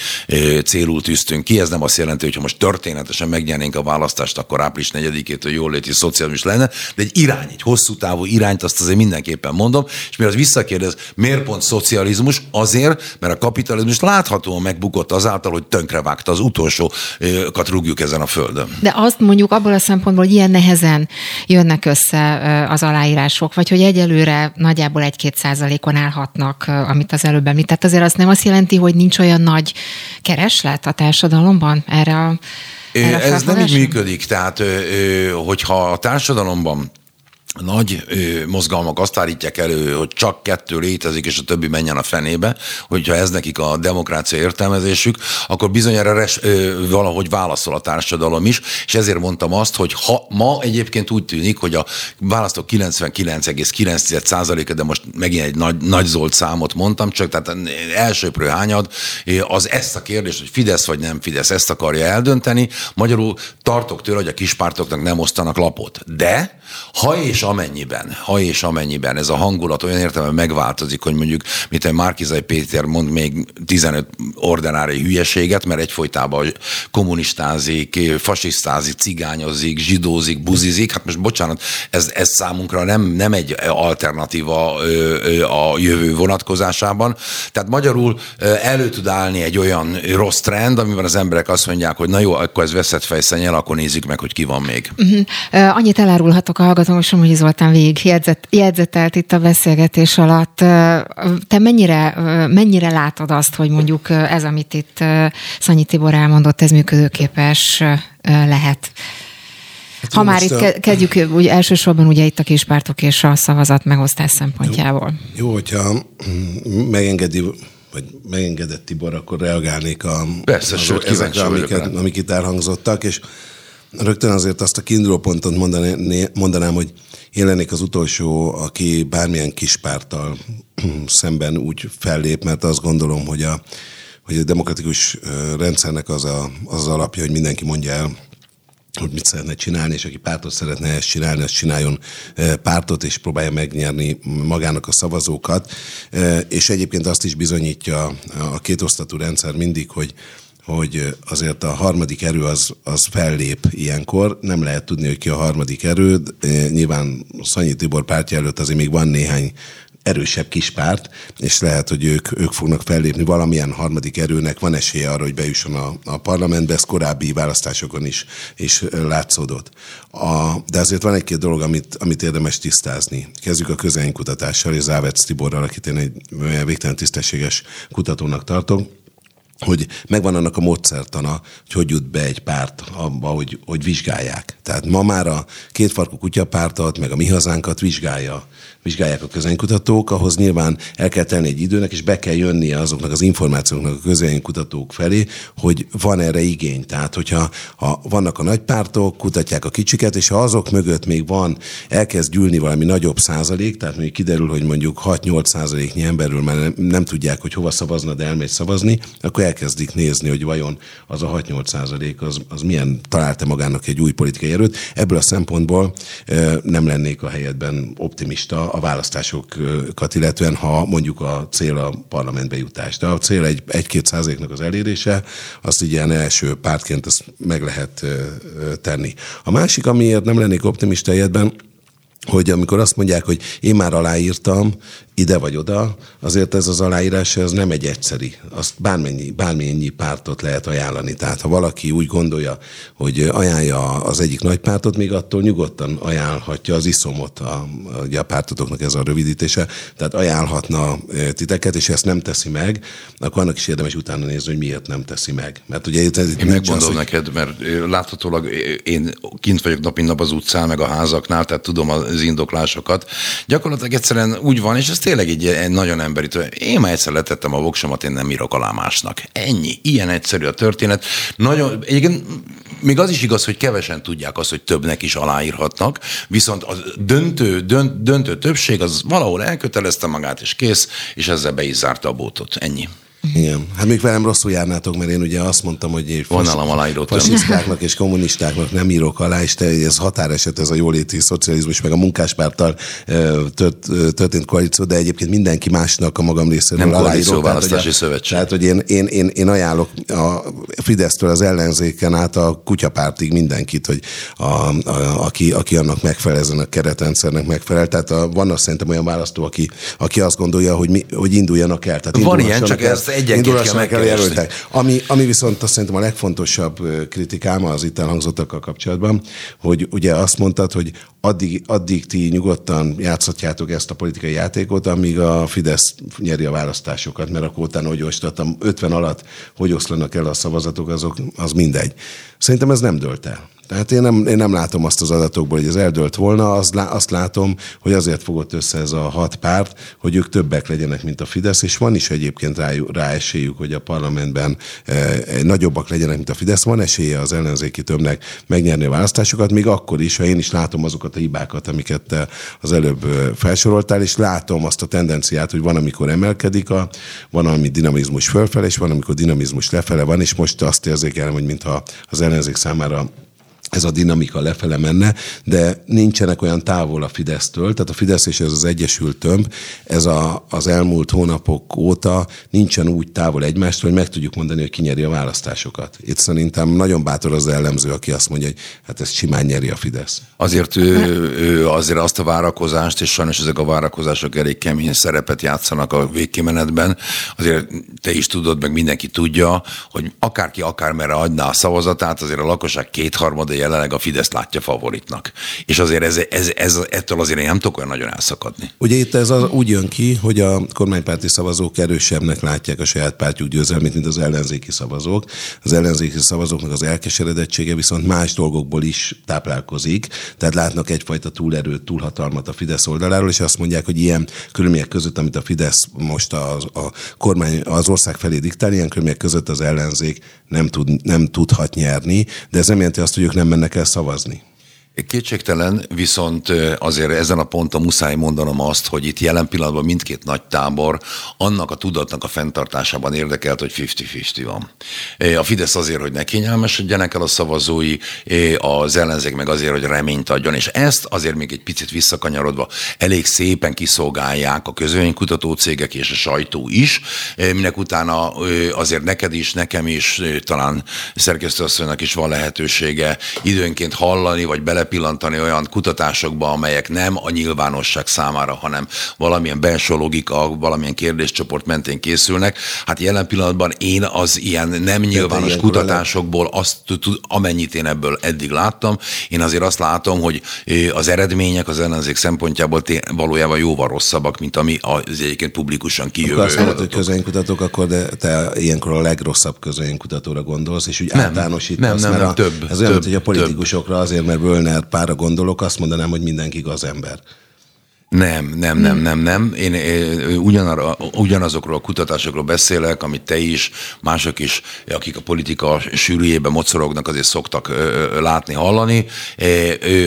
célul tűztünk ki. Ez nem azt jelenti, hogy ha most történetesen megnyernénk a választást, akkor április 4-től jólléti szocializmus lenne, de egy irány, egy hosszú távú irányt azt azért mindenképpen mondom, és mi az visszakérdez, miért pont szocializmus? Azért, mert a kapitalizmus láthatóan megbukott azáltal, hogy tönkrevágta az utolsókat rúgjuk ezen a földön. De azt mondjuk abból a szempontból, hogy ilyen nehezen jönnek össze az aláírások, vagy hogy egyelőre nagyjából egy-két százalékon állhatnak, amit az előbb említett. Azért az nem azt jelenti, hogy nincs olyan nagy kereslet a társadalomban erre a erre Ez nem így működik, tehát hogyha a társadalomban nagy ö, mozgalmak azt állítják elő, hogy csak kettő létezik, és a többi menjen a fenébe, hogyha ez nekik a demokrácia értelmezésük, akkor bizonyára res, ö, valahogy válaszol a társadalom is, és ezért mondtam azt, hogy ha ma egyébként úgy tűnik, hogy a választók 99,9%-a, de most megint egy nagy, nagy zolt számot mondtam, csak tehát elsőprő hányad, az ezt a kérdést, hogy Fidesz vagy nem Fidesz, ezt akarja eldönteni. Magyarul tartok tőle, hogy a kispártoknak nem osztanak lapot. De ha és amennyiben, ha és amennyiben ez a hangulat olyan értelemben megváltozik, hogy mondjuk, mint egy Márkizai Péter mond még 15 ordinári hülyeséget, mert egyfolytában kommunistázik, fasisztázik, cigányozik, zsidózik, buzizik, hát most bocsánat, ez, ez számunkra nem, nem egy alternatíva a jövő vonatkozásában. Tehát magyarul elő tud állni egy olyan rossz trend, amiben az emberek azt mondják, hogy na jó, akkor ez veszett fejszennyel, akkor nézzük meg, hogy ki van még. Uh-huh. Annyit elárulhatok a hallgatósom, hogy Zoltán végig jegyzet, jegyzetelt itt a beszélgetés alatt. Te mennyire, mennyire látod azt, hogy mondjuk ez, amit itt Szanyi Tibor elmondott, ez működőképes lehet? Hát ha már itt a... kezdjük, úgy elsősorban ugye itt a kispártok és a szavazat megosztás szempontjából. Jó, jó hogyha megengedi vagy megengedett Tibor, akkor reagálnék a, Persze, az, sőt, ezekre, amiket, amik itt elhangzottak, és Rögtön azért azt a kiinduló pontot mondanám, hogy én lennék az utolsó, aki bármilyen kispárttal szemben úgy fellép, mert azt gondolom, hogy a, hogy a demokratikus rendszernek az, a, az alapja, hogy mindenki mondja el, hogy mit szeretne csinálni, és aki pártot szeretne ezt csinálni, azt csináljon pártot, és próbálja megnyerni magának a szavazókat. És egyébként azt is bizonyítja a kétosztatú rendszer mindig, hogy hogy azért a harmadik erő az, az fellép ilyenkor. Nem lehet tudni, hogy ki a harmadik erő. Nyilván Szanyi Tibor pártja előtt azért még van néhány erősebb kispárt, és lehet, hogy ők, ők fognak fellépni valamilyen harmadik erőnek, van esélye arra, hogy bejusson a, a parlamentbe, ez korábbi választásokon is, is látszódott. A, de azért van egy-két dolog, amit, amit érdemes tisztázni. Kezdjük a közénykutatással, és Závec Tiborral, akit én egy végtelen tisztességes kutatónak tartok hogy megvan annak a módszertana, hogy hogy jut be egy párt abba, hogy, hogy vizsgálják. Tehát ma már a kétfarkú kutyapártat, meg a mi hazánkat vizsgálja vizsgálják a közönkutatók, ahhoz nyilván el kell tenni egy időnek, és be kell jönnie azoknak az információknak a közönkutatók felé, hogy van erre igény. Tehát, hogyha ha vannak a nagy pártok, kutatják a kicsiket, és ha azok mögött még van, elkezd gyűlni valami nagyobb százalék, tehát még kiderül, hogy mondjuk 6-8 százaléknyi emberről már nem, nem tudják, hogy hova szavazna, de elmegy szavazni, akkor elkezdik nézni, hogy vajon az a 6-8 százalék az, az milyen találta magának egy új politikai erőt. Ebből a szempontból nem lennék a helyetben optimista a választásokat illetően, ha mondjuk a cél a parlamentbe jutás. De a cél egy, egy-két százaléknak az elérése, azt így ilyen első pártként azt meg lehet tenni. A másik, amiért nem lennék optimista egyetben, hogy amikor azt mondják, hogy én már aláírtam, ide vagy oda, azért ez az aláírás ez nem egy egyszeri. Azt bármennyi, bármennyi pártot lehet ajánlani. Tehát ha valaki úgy gondolja, hogy ajánlja az egyik nagy pártot, még attól nyugodtan ajánlhatja az iszomot, a, a pártotoknak ez a rövidítése, tehát ajánlhatna e, titeket, és ezt nem teszi meg, akkor annak is érdemes utána nézni, hogy miért nem teszi meg. Mert ugye ez, én megmondom az, neked, mert láthatólag én kint vagyok nap, nap az utcán, meg a házaknál, tehát tudom az indoklásokat. Gyakorlatilag egyszerűen úgy van, és ezt tényleg egy, egy nagyon emberi. Én már egyszer letettem a voksomat, én nem írok alá másnak. Ennyi. Ilyen egyszerű a történet. Nagyon, egyébként még az is igaz, hogy kevesen tudják azt, hogy többnek is aláírhatnak, viszont a döntő, dönt, döntő többség az valahol elkötelezte magát, és kész, és ezzel be is zárta a bótot. Ennyi. Igen. Hát még velem rosszul járnátok, mert én ugye azt mondtam, hogy nálam aláírott. fasisztáknak és kommunistáknak nem írok alá, és te, ez határeset, ez a jóléti szocializmus, meg a munkáspárttal tört, történt koalíció, de egyébként mindenki másnak a magam részéről Nem aláírok. Tehát, hogy a- szövetség. Tehát, hogy én, én, én, én ajánlok a Fidesztől az ellenzéken át a kutyapártig mindenkit, hogy a, a, aki, aki annak megfelel, ezen a keretrendszernek megfelel. Tehát a, van azt szerintem olyan választó, aki, aki azt gondolja, hogy, mi, hogy induljanak el. Tehát Van ilyen, csak ezt egyenként kell el megkeresni. Ami, ami viszont azt szerintem a legfontosabb kritikám az itt elhangzottakkal kapcsolatban, hogy ugye azt mondtad, hogy addig, addig ti nyugodtan játszhatjátok ezt a politikai játékot, amíg a Fidesz nyeri a választásokat, mert akkor utána, hogy osztottam, 50 alatt, hogy oszlanak el a szavazatok, azok, az mindegy. Szerintem ez nem dölt el. Tehát én nem, én nem látom azt az adatokból, hogy ez eldölt volna, azt, azt látom, hogy azért fogott össze ez a hat párt, hogy ők többek legyenek, mint a Fidesz, és van is egyébként rá, rá esélyük, hogy a parlamentben eh, nagyobbak legyenek, mint a Fidesz. Van esélye az ellenzéki többnek megnyerni a választásokat, még akkor is, ha én is látom azokat a hibákat, amiket az előbb eh, felsoroltál, és látom azt a tendenciát, hogy van, amikor emelkedik, a, van, ami dinamizmus fölfele, és van, amikor dinamizmus lefele van, és most azt érzékelem, hogy mintha az ellenzék számára ez a dinamika lefele menne, de nincsenek olyan távol a Fidesztől, tehát a Fidesz és ez az Egyesült Tömb, ez a, az elmúlt hónapok óta nincsen úgy távol egymástól, hogy meg tudjuk mondani, hogy kinyeri a választásokat. Itt szerintem nagyon bátor az ellenző, aki azt mondja, hogy hát ezt simán nyeri a Fidesz. Azért ő, ő azért azt a várakozást, és sajnos ezek a várakozások elég kemény szerepet játszanak a végkimenetben, azért te is tudod, meg mindenki tudja, hogy akárki akármerre adná a szavazatát, azért a lakosság kétharmada jelenleg a Fidesz látja favoritnak. És azért ez, ez, ez, ettől azért én nem tudok olyan nagyon elszakadni. Ugye itt ez az, úgy jön ki, hogy a kormánypárti szavazók erősebbnek látják a saját pártjuk győzelmét, mint az ellenzéki szavazók. Az ellenzéki szavazóknak az elkeseredettsége viszont más dolgokból is táplálkozik, tehát látnak egyfajta túlerőt, túlhatalmat a Fidesz oldaláról, és azt mondják, hogy ilyen körülmények között, amit a Fidesz most a, a kormány az ország felé diktál, ilyen körülmények között az ellenzék nem, tud, nem tudhat nyerni, de ez nem jelenti azt, hogy ők nem mennek el szavazni. Kétségtelen, viszont azért ezen a ponton muszáj mondanom azt, hogy itt jelen pillanatban mindkét nagy tábor annak a tudatnak a fenntartásában érdekelt, hogy 50-50 van. A Fidesz azért, hogy ne kényelmesedjenek el a szavazói, az ellenzék meg azért, hogy reményt adjon, és ezt azért még egy picit visszakanyarodva elég szépen kiszolgálják a közönkutató cégek és a sajtó is, minek utána azért neked is, nekem is, talán szerkesztőasszonynak is van lehetősége időnként hallani, vagy belepillantani olyan kutatásokba, amelyek nem a nyilvánosság számára, hanem valamilyen belső logika, valamilyen kérdéscsoport mentén készülnek. Hát jelen pillanatban én az ilyen nem nyilvános kutatásokból azt, amennyit én ebből eddig láttam, én azért azt látom, hogy az eredmények az ellenzék szempontjából valójában jóval rosszabbak, mint ami az egyébként publikusan kijövő. Akkor azt mondod, hogy közönkutatók, akkor de te ilyenkor a legrosszabb közönkutatóra gondolsz, és úgy nem, általánosítasz, nem, nem, nem, a, több, ez olyan, több, hogy a politikusokra azért, mert Bölner pára gondolok, azt mondanám, hogy mindenki gazember. Nem, nem, nem, nem, nem. Én, én ugyanarra, ugyanazokról a kutatásokról beszélek, amit te is, mások is, akik a politika sűrűjében mocorognak, azért szoktak látni, hallani.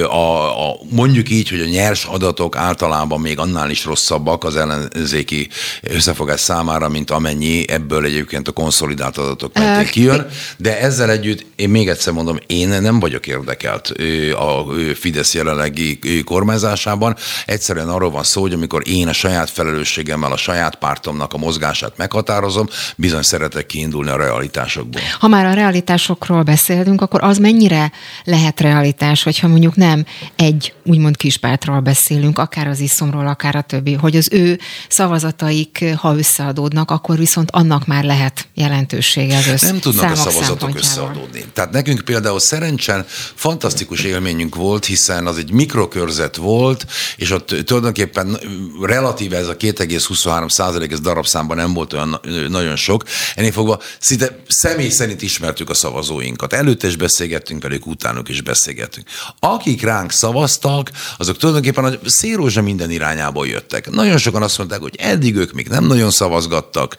A, a, mondjuk így, hogy a nyers adatok általában még annál is rosszabbak az ellenzéki összefogás számára, mint amennyi ebből egyébként a konszolidált adatok mentén kijön. De ezzel együtt, én még egyszer mondom, én nem vagyok érdekelt a Fidesz jelenlegi kormányzásában. Egyszerűen arról van szó, hogy amikor én a saját felelősségemmel a saját pártomnak a mozgását meghatározom, bizony szeretek kiindulni a realitásokból. Ha már a realitásokról beszélünk, akkor az mennyire lehet realitás, hogyha mondjuk nem egy úgymond kispártról beszélünk, akár az iszomról, akár a többi, hogy az ő szavazataik, ha összeadódnak, akkor viszont annak már lehet jelentősége az össze. Nem tudnak a szavazatok összeadódni. Tehát nekünk például szerencsen fantasztikus élményünk volt, hiszen az egy mikrokörzet volt, és ott tulajdonképpen relatíve ez a 2,23 százalék, ez darabszámban nem volt olyan nagyon sok. Ennél fogva szinte személy szerint ismertük a szavazóinkat. Előtte is beszélgettünk velük, utánuk is beszélgettünk. Akik ránk szavaztak, azok tulajdonképpen a szérózsa minden irányából jöttek. Nagyon sokan azt mondták, hogy eddig ők még nem nagyon szavazgattak,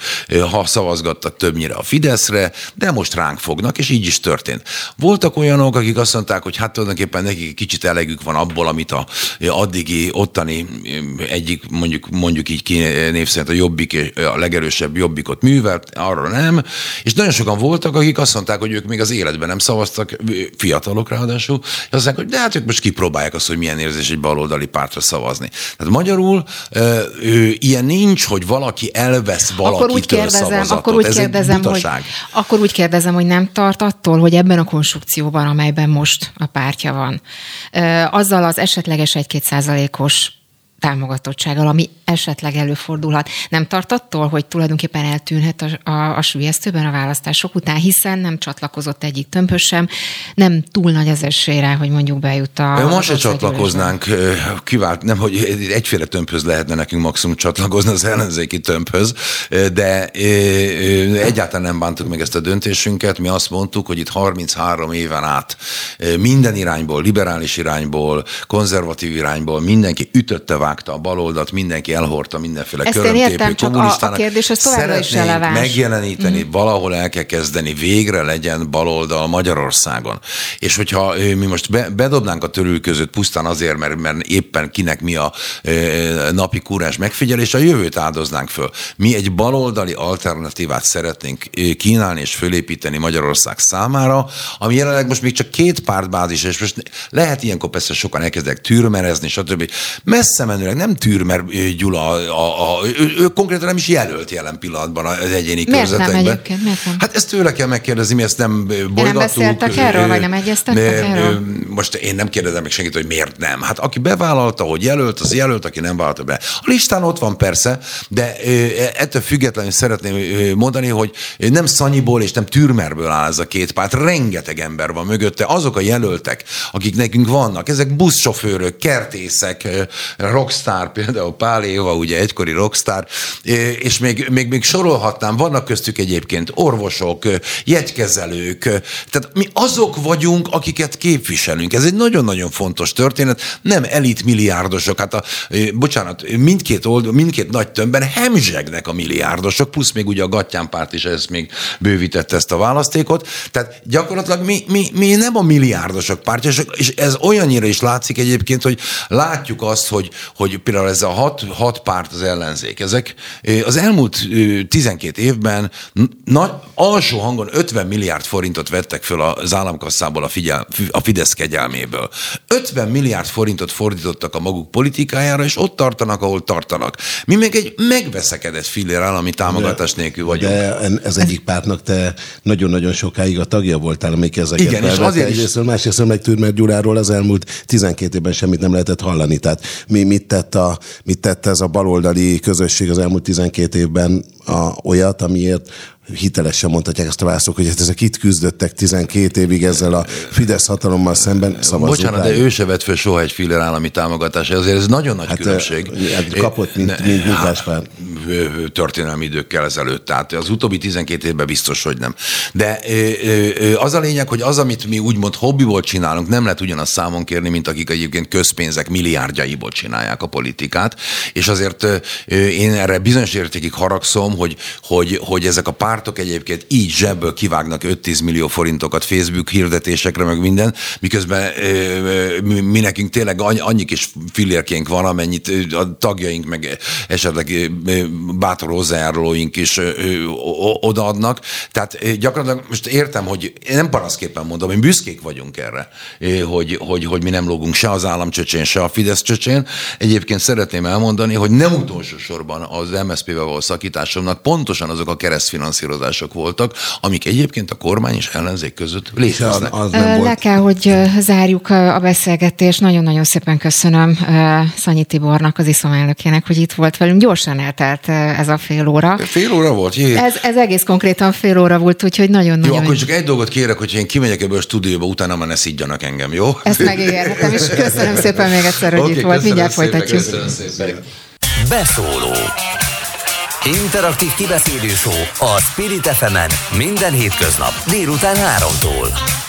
ha szavazgattak többnyire a Fideszre, de most ránk fognak, és így is történt. Voltak olyanok, akik azt mondták, hogy hát tulajdonképpen nekik kicsit elegük van abból, amit a addigi ottani egyik mondjuk, mondjuk így ki név szerint a jobbik, a legerősebb jobbikot művelt, arra nem. És nagyon sokan voltak, akik azt mondták, hogy ők még az életben nem szavaztak, fiatalok ráadásul, és azt mondták, hogy de hát ők most kipróbálják azt, hogy milyen érzés egy baloldali pártra szavazni. Tehát magyarul ő, ilyen nincs, hogy valaki elvesz valakitől akkor úgy kérdezem, szavazatot. Akkor úgy, kérdezem, hogy, akkor úgy kérdezem, hogy nem tart attól, hogy ebben a konstrukcióban, amelyben most a pártja van, azzal az esetleges 1-2 százalékos támogatottsággal, ami esetleg előfordulhat. Nem tart attól, hogy tulajdonképpen eltűnhet a, a, a sülyeztőben a választások után, hiszen nem csatlakozott egyik tömbhöz sem, nem túl nagy az esélyre, hogy mondjuk bejut a... Most se csatlakoznánk, kivált, nem, hogy egyféle tömbhöz lehetne nekünk maximum csatlakozni az ellenzéki tömbhöz, de egyáltalán nem bántuk meg ezt a döntésünket. Mi azt mondtuk, hogy itt 33 éven át minden irányból, liberális irányból, konzervatív irányból mindenki ütötte, vágta a baloldat, mindenki elhordta mindenféle Ezt én értem, csak a, a kérdés az továbbra is releváns. megjeleníteni, mm. valahol el kell kezdeni, végre legyen baloldal Magyarországon. És hogyha mi most be, bedobnánk a törül között pusztán azért, mert, mert éppen kinek mi a napi kúrás megfigyelés, a jövőt áldoznánk föl. Mi egy baloldali alternatívát szeretnénk kínálni és fölépíteni Magyarország számára, ami jelenleg most még csak két pártbázis, és most lehet ilyenkor persze sokan elkezdek türmerezni, stb. Messze menőleg nem tűr, mert Gyula a, a, ő, ő konkrétan nem is jelölt jelen pillanatban az egyéni miért körzetekben. Nem egyébként? Miért nem? Hát ezt tőle kell megkérdezni, mi ezt nem bolygattuk. Nem beszéltek erről, vagy nem egyeztettek erről? Most én nem kérdezem meg senkit, hogy miért nem. Hát aki bevállalta, hogy jelölt, az jelölt, aki nem vállalta be. A listán ott van persze, de ettől függetlenül szeretném mondani, hogy nem Szanyiból és nem Türmerből áll ez a két párt, rengeteg ember van mögötte. Azok a jelöltek, akik nekünk vannak, ezek buszsofőrök, kertészek, rockstar, például Pál Éva, ugye egykori rockstar, és még, még, még sorolhatnám, vannak köztük egyébként orvosok, jegykezelők, tehát mi azok vagyunk, akiket képviselünk. Ez egy nagyon-nagyon fontos történet, nem elit milliárdosok, hát a, bocsánat, mindkét, old, mindkét nagy tömbben hemzsegnek a milliárdosok, plusz még ugye a Gattyán párt is ez még bővítette ezt a választékot, tehát gyakorlatilag mi, mi, mi nem a milliárdosok pártja, és ez olyannyira is látszik egyébként, hogy látjuk azt, hogy, hogy például ez a hat, hat párt az ellenzék, ezek az elmúlt 12 évben nagy, alsó hangon 50 milliárd forintot vettek föl az államkasszából a, figyel, a Fidesz kegyelméből. 50 milliárd forintot fordítottak a maguk politikájára, és ott tartanak, ahol tartanak. Mi még egy megveszekedett fillér állami támogatás nélkül vagyunk. De ez egyik pártnak te nagyon-nagyon sokáig a tagja voltál, amelyik ezeket Igen, és azért is... Egyrésztől, másrészt meg Türmer Gyuráról az elmúlt 12 évben semmit nem lehetett hallani. Tehát mi mit tett, a, mit tett ez a baloldali közösség az elmúlt 12 évben a, olyat, amiért hitelesen mondhatják ezt a választók, hogy hát ezek itt küzdöttek 12 évig ezzel a Fidesz hatalommal szemben szavazók. Bocsánat, de ő se vett föl soha egy filler állami támogatás, ezért ez nagyon nagy hát, különbség. Hát kapott, mint, mint Munkáspár. Történelmi időkkel ezelőtt, tehát az utóbbi 12 évben biztos, hogy nem. De az a lényeg, hogy az, amit mi úgymond hobbiból csinálunk, nem lehet ugyanaz számon kérni, mint akik egyébként közpénzek milliárdjaiból csinálják a politikát, és azért én erre bizonyos értékig haragszom, hogy, hogy, hogy ezek a pár pártok egyébként így zsebből kivágnak 5-10 millió forintokat Facebook hirdetésekre, meg minden, miközben mi nekünk tényleg annyi kis fillérkénk van, amennyit a tagjaink, meg esetleg bátor hozzájárulóink is odaadnak. Tehát gyakorlatilag most értem, hogy nem paraszképpen mondom, hogy büszkék vagyunk erre, hogy, hogy, hogy mi nem lógunk se az állam csöcsén, se a Fidesz csöcsén. Egyébként szeretném elmondani, hogy nem utolsó sorban az MSZP-vel való szakításomnak pontosan azok a keresztfinanszírozások finanszírozások voltak, amik egyébként a kormány és ellenzék között léteznek. Az nem volt. Le kell, hogy zárjuk a beszélgetést. Nagyon-nagyon szépen köszönöm Szanyi Tibornak, az ISZOM elnökének, hogy itt volt velünk. Gyorsan eltelt ez a fél óra. Fél óra volt? Jé. Ez, ez egész konkrétan fél óra volt, úgyhogy nagyon-nagyon... Jó, akkor csak egy dolgot kérek, hogy én kimegyek ebből a stúdióba, utána már ne szidjanak engem, jó? Ezt megígérhetem, és köszönöm szépen még egyszer, hogy okay, itt volt. Mindjárt folytatjuk. Köszönöm szépen. Beszóló Interaktív kibeszélő a Spirit fm minden hétköznap délután 3-tól.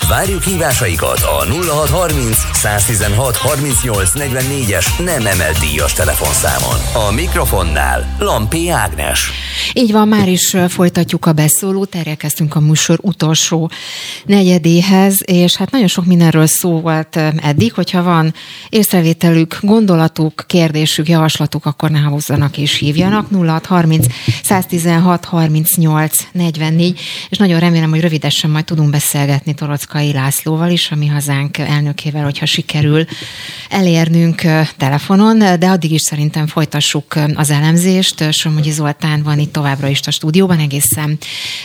Várjuk hívásaikat a 0630 116 38 44-es nem emelt díjas telefonszámon. A mikrofonnál Lampi Ágnes. Így van, már is folytatjuk a beszólót, elérkeztünk a műsor utolsó negyedéhez, és hát nagyon sok mindenről szó volt eddig, hogyha van észrevételük, gondolatuk, kérdésük, javaslatuk, akkor ne hozzanak és hívjanak 0630 116 38 44, és nagyon remélem, hogy rövidesen majd tudunk beszélgetni Torockai Lászlóval is, a mi hazánk elnökével, hogyha sikerül elérnünk telefonon, de addig is szerintem folytassuk az elemzést. Somogyi Zoltán van itt továbbra is a stúdióban egészen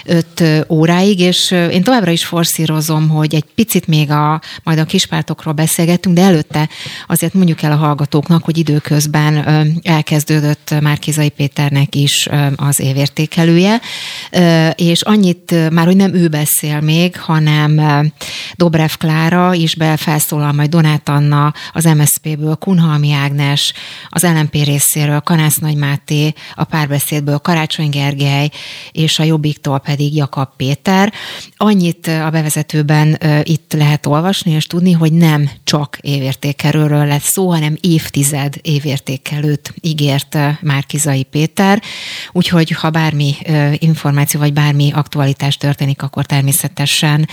5 óráig, és én továbbra is forszírozom, hogy egy picit még a, majd a kispártokról beszélgetünk, de előtte azért mondjuk el a hallgatóknak, hogy időközben elkezdődött Márkizai Péternek is az évértékelője, és annyit már, hogy nem ő beszél még, hanem Dobrev Klára is felszólal majd Donát Anna az MSZP-ből, Kunhalmi Ágnes, az LNP részéről Kanász Nagy Máté, a párbeszédből Karácsony Gergely, és a Jobbiktól pedig Jakab Péter. Annyit a bevezetőben itt lehet olvasni és tudni, hogy nem csak évértékelőről lett szó, hanem évtized évértékelőt ígért Márkizai Péter. Úgyhogy ha bármi információ vagy bármi aktualitás történik, akkor természetesen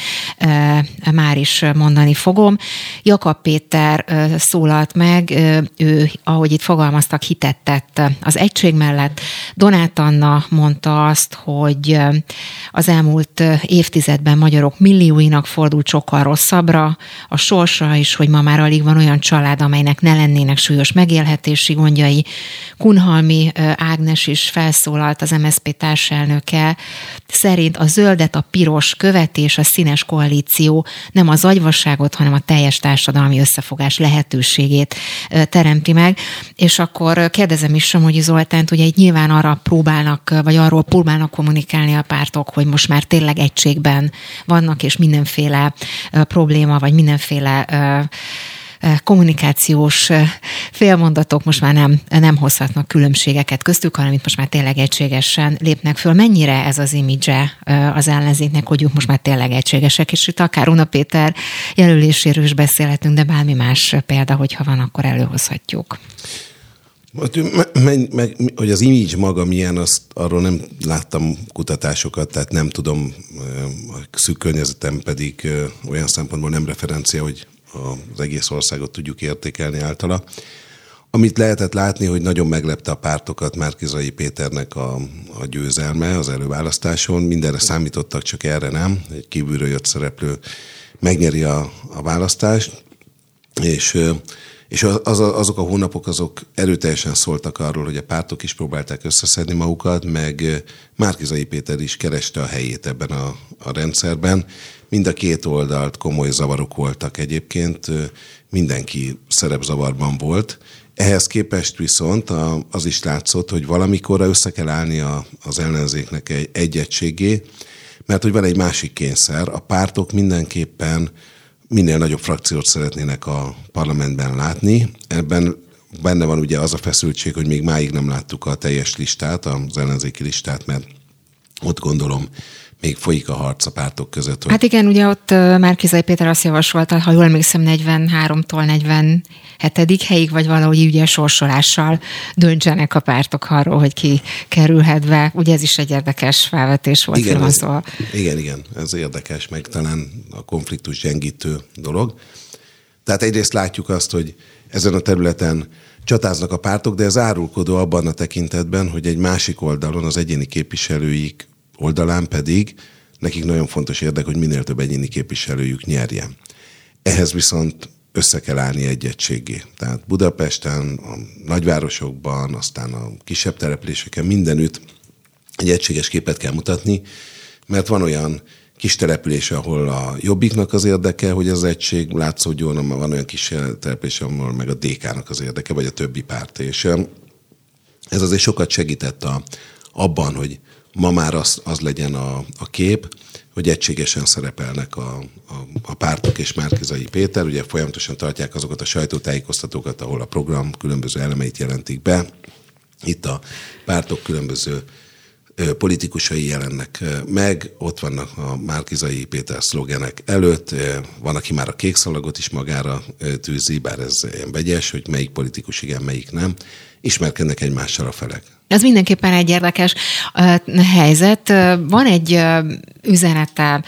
már is mondani fogom. Jakab Péter szólalt meg, ő, ahogy itt fogalmaztak, hitet tett az egység mellett. Donát Anna mondta azt, hogy az elmúlt évtizedben magyarok millióinak fordult sokkal rosszabbra, a sorsa is, hogy ma már alig van olyan család, amelynek ne lennének súlyos megélhetési gondjai. Kunhalmi Ágnes is felszólalt, az MSZP társelnöke, szerint a zöldet a piros követés, a színes koalíció nem az agyvasságot, hanem a teljes társadalmi összefogás lehetőségét teremti meg. És akkor kérdezem is Somogyi Zoltánt, ugye itt nyilván arra próbálnak, vagy arról próbálnak kommunikálni a pártok, hogy most már tényleg egységben vannak, és mindenféle probléma, vagy mindenféle kommunikációs félmondatok most már nem, nem hozhatnak különbségeket köztük, hanem itt most már tényleg egységesen lépnek föl. Mennyire ez az imidzse az ellenzéknek, hogy ők most már tényleg egységesek, és itt akár Una Péter jelöléséről is beszélhetünk, de bármi más példa, hogyha van, akkor előhozhatjuk. Meg, meg, hogy az image maga milyen, azt arról nem láttam kutatásokat, tehát nem tudom, a szűk környezetem pedig olyan szempontból nem referencia, hogy az egész országot tudjuk értékelni általa. Amit lehetett látni, hogy nagyon meglepte a pártokat Márkizai Péternek a, a győzelme az előválasztáson. Mindenre számítottak, csak erre nem. Egy kívülről jött szereplő megnyeri a, a választást, és és az, azok a hónapok azok erőteljesen szóltak arról, hogy a pártok is próbálták összeszedni magukat, meg Márkizai Péter is kereste a helyét ebben a, a rendszerben. Mind a két oldalt komoly zavarok voltak egyébként, mindenki szerepzavarban volt. Ehhez képest viszont az is látszott, hogy valamikor össze kell állni az ellenzéknek egy, egy egységé, mert hogy van egy másik kényszer, a pártok mindenképpen minél nagyobb frakciót szeretnének a parlamentben látni. Ebben benne van ugye az a feszültség, hogy még máig nem láttuk a teljes listát, az ellenzéki listát, mert ott gondolom még folyik a harc a pártok között. Hogy... Hát igen, ugye ott Márkizai Péter azt javasolta, ha jól emlékszem, 43-tól 47. helyig, vagy valahogy ugye sorsolással döntsenek a pártok arról, hogy ki kerülhet be. Ugye ez is egy érdekes felvetés volt. Igen, ez, szóval. igen, igen, ez érdekes, meg talán a konfliktus gyengítő dolog. Tehát egyrészt látjuk azt, hogy ezen a területen csatáznak a pártok, de ez árulkodó abban a tekintetben, hogy egy másik oldalon az egyéni képviselőik oldalán pedig nekik nagyon fontos érdek, hogy minél több egyéni képviselőjük nyerjen. Ehhez viszont össze kell állni egy. Tehát Budapesten, a nagyvárosokban, aztán a kisebb településeken mindenütt egy egységes képet kell mutatni, mert van olyan kis település, ahol a Jobbiknak az érdeke, hogy az egység látszódjon, van olyan kis település, ahol meg a DK-nak az érdeke, vagy a többi párt. És ez azért sokat segített a, abban, hogy ma már az, az legyen a, a kép, hogy egységesen szerepelnek a, a, a pártok és Márkizai Péter. Ugye folyamatosan tartják azokat a sajtótájékoztatókat, ahol a program különböző elemeit jelentik be. Itt a pártok különböző politikusai jelennek meg, ott vannak a Márkizai Péter szlogenek előtt, van, aki már a kék szalagot is magára tűzi, bár ez ilyen vegyes, hogy melyik politikus igen, melyik nem, ismerkednek egymással a felek. Ez mindenképpen egy érdekes helyzet. Van egy üzenete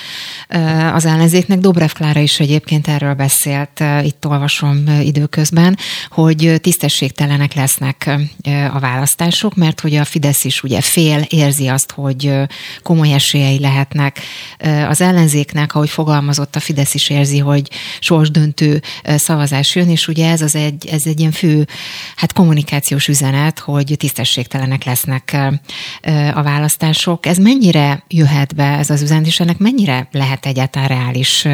az ellenzéknek, Dobrev Klára is egyébként erről beszélt, itt olvasom időközben, hogy tisztességtelenek lesznek a választások, mert hogy a Fidesz is ugye fél, érzi azt, hogy komoly esélyei lehetnek az ellenzéknek, ahogy fogalmazott, a Fidesz is érzi, hogy sorsdöntő szavazás jön, és ugye ez az egy, ez egy ilyen fő hát kommunikációs üzenet, hogy tisztességtelen tisztességtelenek lesznek a választások. Ez mennyire jöhet be ez az üzenet, és ennek mennyire lehet egyáltalán reális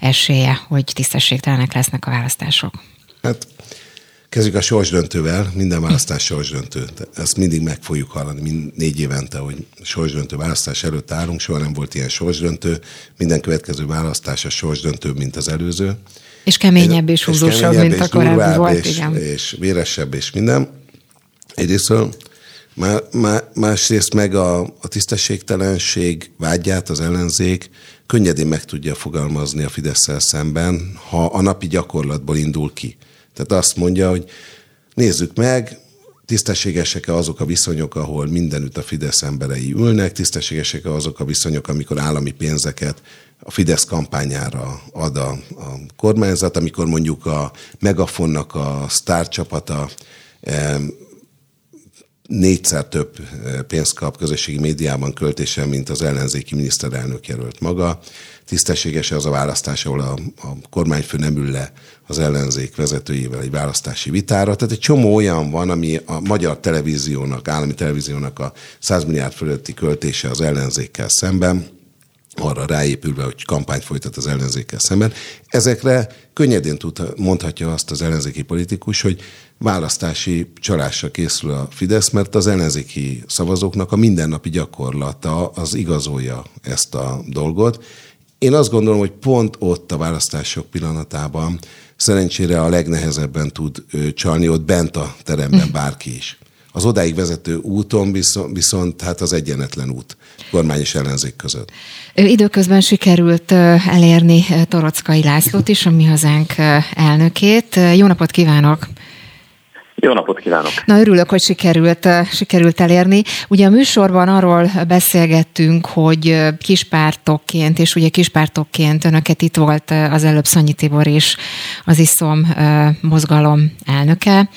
esélye, hogy tisztességtelenek lesznek a választások? Hát Kezdjük a sorsdöntővel, minden választás sorsdöntő. Ezt mindig meg fogjuk hallani, mind négy évente, hogy sorsdöntő választás előtt állunk, soha nem volt ilyen sorsdöntő, minden következő választás a sorsdöntő, mint az előző. És keményebb és húzósabb, mint a korábbi volt, és, igen. És véresebb, és minden. Egyrésztről Másrészt meg a, a tisztességtelenség vágyát az ellenzék könnyedén meg tudja fogalmazni a fidesz szemben, ha a napi gyakorlatból indul ki. Tehát azt mondja, hogy nézzük meg, tisztességesek-e azok a viszonyok, ahol mindenütt a Fidesz emberei ülnek, tisztességesek-e azok a viszonyok, amikor állami pénzeket a Fidesz kampányára ad a, a kormányzat, amikor mondjuk a Megafonnak a sztárcsapata négyszer több eh, pénzt kap közösségi médiában költésen, mint az ellenzéki miniszterelnök jelölt maga. Tisztességes az a választás, ahol a, a kormányfő nem ül le az ellenzék vezetőjével egy választási vitára. Tehát egy csomó olyan van, ami a magyar televíziónak, állami televíziónak a 100 milliárd fölötti költése az ellenzékkel szemben, arra ráépülve, hogy kampányt folytat az ellenzékkel szemben. Ezekre könnyedén tud, mondhatja azt az ellenzéki politikus, hogy választási csalásra készül a Fidesz, mert az ellenzéki szavazóknak a mindennapi gyakorlata az igazolja ezt a dolgot. Én azt gondolom, hogy pont ott a választások pillanatában szerencsére a legnehezebben tud csalni, ott bent a teremben bárki is. Az odáig vezető úton viszont, viszont hát az egyenetlen út kormány és ellenzék között. Időközben sikerült elérni Torockai Lászlót is, a Mi Hazánk elnökét. Jó napot kívánok! Jó napot kívánok! Na örülök, hogy sikerült, sikerült elérni. Ugye a műsorban arról beszélgettünk, hogy kispártokként, és ugye kispártokként önöket itt volt az előbb Szanyi Tibor is, az ISZOM mozgalom elnöke.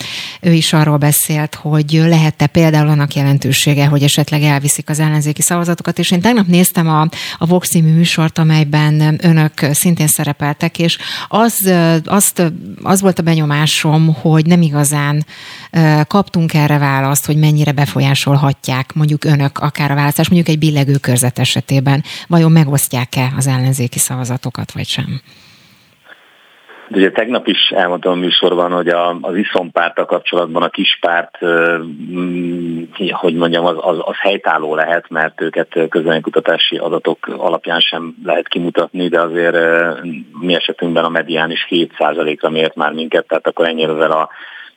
Ő is arról beszélt, hogy lehet-e például annak jelentősége, hogy esetleg elviszik az ellenzéki szavazatokat, és én tegnap néztem a, a Vox című műsort, amelyben önök szintén szerepeltek, és az, azt, az volt a benyomásom, hogy nem igazán kaptunk erre választ, hogy mennyire befolyásolhatják mondjuk önök akár a választás, mondjuk egy billegő körzet esetében, vajon megosztják-e az ellenzéki szavazatokat, vagy sem? De ugye tegnap is elmondtam a műsorban, hogy a, az iszompárta kapcsolatban a kispárt, mm, hogy mondjam, az, az, az helytálló lehet, mert őket közönségkutatási adatok alapján sem lehet kimutatni, de azért mi esetünkben a medián is 7%-ra mért már minket, tehát akkor ennyire a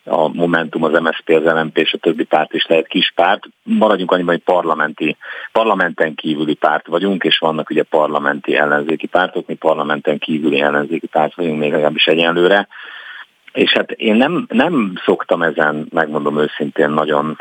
a Momentum, az MSZP, az LMP és a többi párt is lehet kis párt. Maradjunk annyiban, hogy parlamenti, parlamenten kívüli párt vagyunk, és vannak ugye parlamenti ellenzéki pártok, mi parlamenten kívüli ellenzéki párt vagyunk még legalábbis egyenlőre. És hát én nem, nem szoktam ezen, megmondom őszintén, nagyon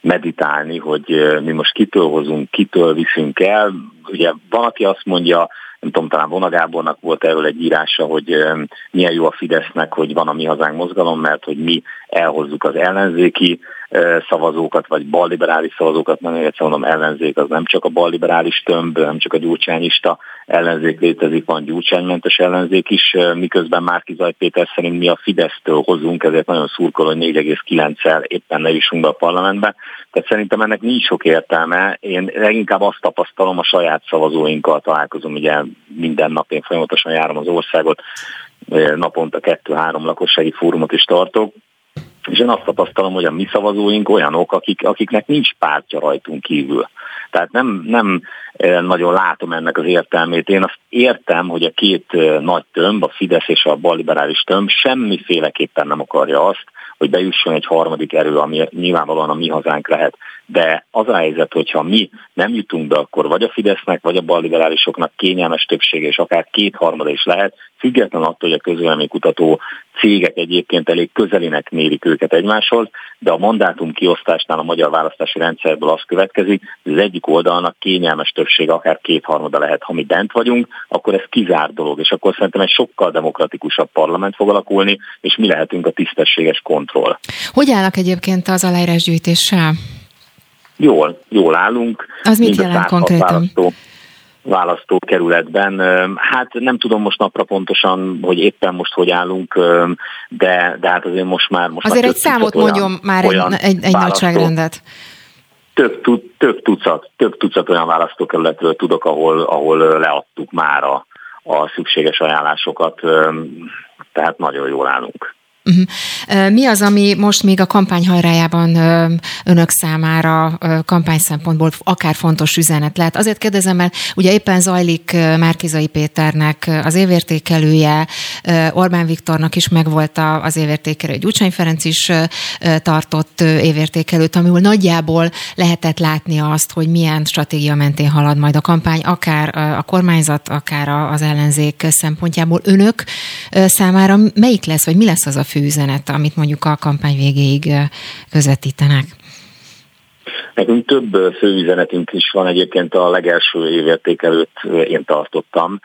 meditálni, hogy mi most kitől hozunk, kitől viszünk el. Ugye van, aki azt mondja, nem tudom, talán Vona Gábornak volt erről egy írása, hogy milyen jó a Fidesznek, hogy van a mi hazánk mozgalom, mert hogy mi elhozzuk az ellenzéki szavazókat, vagy balliberális szavazókat, mert egyszer mondom, ellenzék az nem csak a balliberális tömb, nem csak a gyurcsányista ellenzék létezik, van gyurcsánymentes ellenzék is, miközben Márki Zaj Péter szerint mi a Fidesztől hozunk, ezért nagyon szurkol, hogy 4,9-el éppen ne jussunk be a parlamentbe. Tehát szerintem ennek nincs sok értelme. Én leginkább azt tapasztalom, a saját szavazóinkkal találkozom, ugye minden nap én folyamatosan járom az országot, naponta kettő-három lakossági fórumot is tartok, és én azt tapasztalom, hogy a mi szavazóink olyanok, akik, akiknek nincs pártja rajtunk kívül. Tehát nem, nem nagyon látom ennek az értelmét. Én azt értem, hogy a két nagy tömb, a Fidesz és a balliberális tömb semmiféleképpen nem akarja azt, hogy bejusson egy harmadik erő, ami nyilvánvalóan a mi hazánk lehet. De az a helyzet, hogyha mi nem jutunk be, akkor vagy a Fidesznek, vagy a balliberálisoknak kényelmes többsége, és akár kétharmada is lehet, független attól, hogy a közvéleménykutató cégek egyébként elég közelinek mérik őket egymáshoz, de a mandátum kiosztásnál a magyar választási rendszerből az következik, hogy az egyik oldalnak kényelmes többsége akár kétharmada lehet. Ha mi bent vagyunk, akkor ez kizár dolog, és akkor szerintem egy sokkal demokratikusabb parlament fog alakulni, és mi lehetünk a tisztességes kontroll. Hogy állnak egyébként az aláírásgyűjtéssel? Jól, jól állunk. Az mit jelent konkrétan? Választó választókerületben. Hát nem tudom most napra pontosan, hogy éppen most hogy állunk, de, de hát azért most már... Most azért már egy számot olyan, mondjon már olyan egy, egy, egy nagyságrendet. Több, több, tucat, több tucat olyan választókerületről tudok, ahol, ahol leadtuk már a, a szükséges ajánlásokat, tehát nagyon jól állunk. Uh-huh. Mi az, ami most még a kampány hajrájában önök számára kampány szempontból akár fontos üzenet lehet? Azért kérdezem, mert ugye éppen zajlik Márkizai Péternek az évértékelője, Orbán Viktornak is megvolt az évértékelő, Gyurcsány Ferenc is tartott évértékelőt, amiből nagyjából lehetett látni azt, hogy milyen stratégia mentén halad majd a kampány, akár a kormányzat, akár az ellenzék szempontjából. Önök számára melyik lesz, vagy mi lesz az a fő üzenet, amit mondjuk a kampány végéig közvetítenek? Nekünk több főüzenetünk is van egyébként a legelső évértékelőt én tartottam,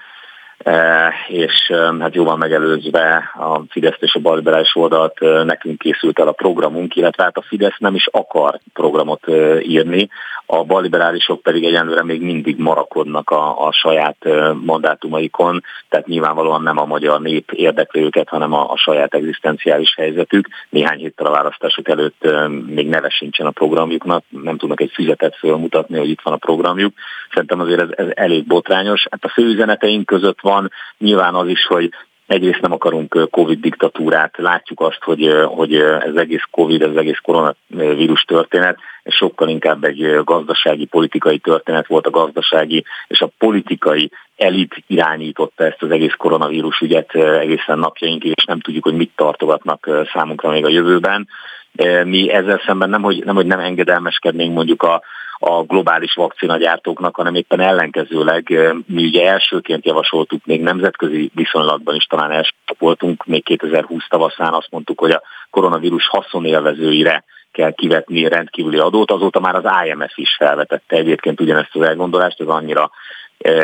és hát jóval megelőzve a Fidesz és a balliberális oldalt nekünk készült el a programunk, illetve hát a Fidesz nem is akar programot írni, a balliberálisok pedig egyenlőre még mindig marakodnak a, a saját mandátumaikon, tehát nyilvánvalóan nem a magyar nép érdekli őket, hanem a, a saját egzisztenciális helyzetük. Néhány héttel a választások előtt még neve sincsen a programjuknak, nem tudnak egy füzetet fölmutatni, hogy itt van a programjuk. Szerintem azért ez, ez elég botrányos. Hát a fő üzeneteink között van nyilván az is, hogy Egyrészt nem akarunk Covid diktatúrát, látjuk azt, hogy, hogy ez egész Covid, ez egész koronavírus történet, ez sokkal inkább egy gazdasági, politikai történet volt a gazdasági, és a politikai elit irányította ezt az egész koronavírus ügyet egészen napjainkig, és nem tudjuk, hogy mit tartogatnak számunkra még a jövőben. Mi ezzel szemben nem, hogy nem, hogy nem engedelmeskednénk mondjuk a, a globális vakcinagyártóknak, hanem éppen ellenkezőleg mi ugye elsőként javasoltuk, még nemzetközi viszonylatban is talán első voltunk, még 2020 tavaszán azt mondtuk, hogy a koronavírus haszonélvezőire kell kivetni rendkívüli adót, azóta már az IMF is felvetette egyébként ugyanezt az elgondolást, ez annyira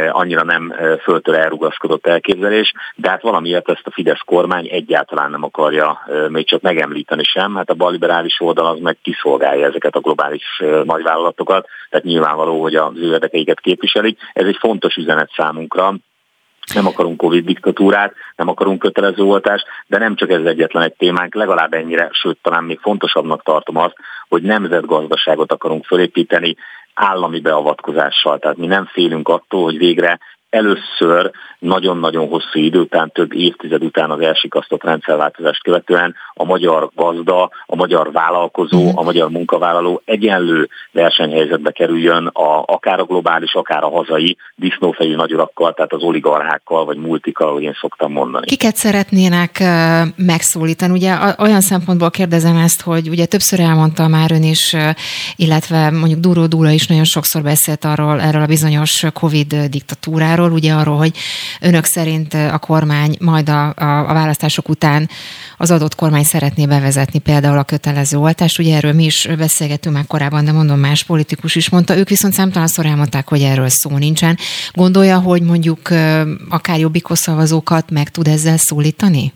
annyira nem föltől elrugaszkodott elképzelés, de hát valamiért ezt a Fidesz kormány egyáltalán nem akarja még csak megemlíteni sem, hát a balliberális oldal az meg kiszolgálja ezeket a globális nagyvállalatokat, tehát nyilvánvaló, hogy az ő érdekeiket képviselik. Ez egy fontos üzenet számunkra, nem akarunk Covid diktatúrát, nem akarunk kötelező oltást, de nem csak ez egyetlen egy témánk, legalább ennyire, sőt talán még fontosabbnak tartom azt, hogy nemzetgazdaságot akarunk fölépíteni állami beavatkozással. Tehát mi nem félünk attól, hogy végre először nagyon-nagyon hosszú idő után, több évtized után az elsikasztott rendszerváltozást követően a magyar gazda, a magyar vállalkozó, mhm. a magyar munkavállaló egyenlő versenyhelyzetbe kerüljön a, akár a globális, akár a hazai disznófejű nagyurakkal, tehát az oligarchákkal vagy multikkal, ahogy én szoktam mondani. Kiket szeretnének megszólítani? Ugye olyan szempontból kérdezem ezt, hogy ugye többször elmondta már ön is, illetve mondjuk Duró Dúla is nagyon sokszor beszélt arról, erről a bizonyos Covid diktatúráról, ugye arról, hogy önök szerint a kormány majd a, a, a választások után az adott kormány szeretné bevezetni például a kötelező oltást. Ugye erről mi is beszélgettünk már korábban, de mondom, más politikus is mondta. Ők viszont számtalanszor elmondták, hogy erről szó nincsen. Gondolja, hogy mondjuk akár jobbikos szavazókat meg tud ezzel szólítani?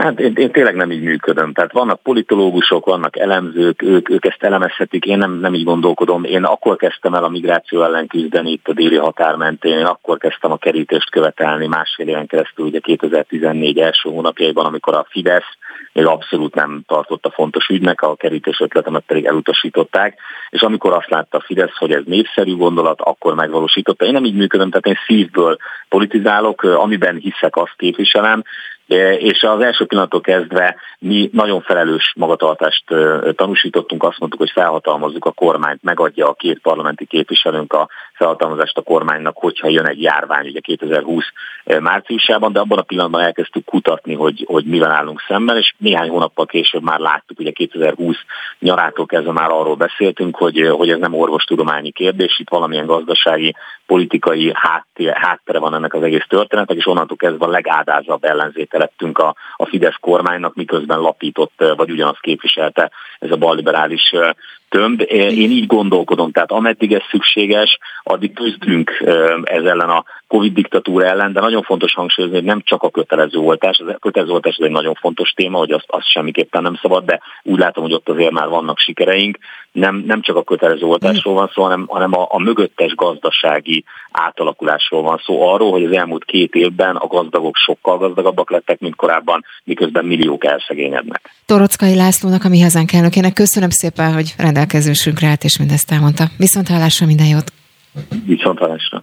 Hát én, én tényleg nem így működöm. Tehát vannak politológusok, vannak elemzők, ők, ők ezt elemezhetik, én nem, nem így gondolkodom. Én akkor kezdtem el a migráció ellen küzdeni itt a déli határ mentén, én akkor kezdtem a kerítést követelni másfél éven keresztül, ugye 2014 első hónapjaiban, amikor a Fidesz még abszolút nem tartotta fontos ügynek, a kerítés ötletemet pedig elutasították, és amikor azt látta a Fidesz, hogy ez népszerű gondolat, akkor megvalósította. Én nem így működöm, tehát én szívből politizálok, amiben hiszek, azt képviselem, és az első pillanattól kezdve mi nagyon felelős magatartást tanúsítottunk, azt mondtuk, hogy felhatalmazzuk a kormányt, megadja a két parlamenti képviselőnk a felhatalmazást a kormánynak, hogyha jön egy járvány, ugye 2020 márciusában, de abban a pillanatban elkezdtük kutatni, hogy, hogy mivel állunk szemben, és néhány hónappal később már láttuk, ugye 2020 nyarától kezdve már arról beszéltünk, hogy, hogy ez nem orvostudományi kérdés, itt valamilyen gazdasági, politikai háttere van ennek az egész történetnek, és onnantól kezdve a legádázabb ellenzéte lettünk a, a Fidesz kormánynak, miközben lapított, vagy ugyanazt képviselte ez a balliberális tömb. Én így gondolkodom, tehát ameddig ez szükséges, addig küzdünk ez ellen a Covid diktatúra ellen, de nagyon fontos hangsúlyozni, hogy nem csak a kötelező oltás, a kötelező oltás ez egy nagyon fontos téma, hogy azt, azt semmiképpen nem szabad, de úgy látom, hogy ott azért már vannak sikereink. Nem, nem csak a kötelező oltásról van szó, hanem, hanem a, a mögöttes gazdasági átalakulásról van szó, arról, hogy az elmúlt két évben a gazdagok sokkal gazdagabbak lettek, mint korábban, miközben milliók elszegényednek. Torockai Lászlónak, a mi hazánk elnökének köszönöm szépen, hogy rendelkezésünkre állt, és mindezt elmondta. Viszont hallásra minden jót! Viszont hallásra!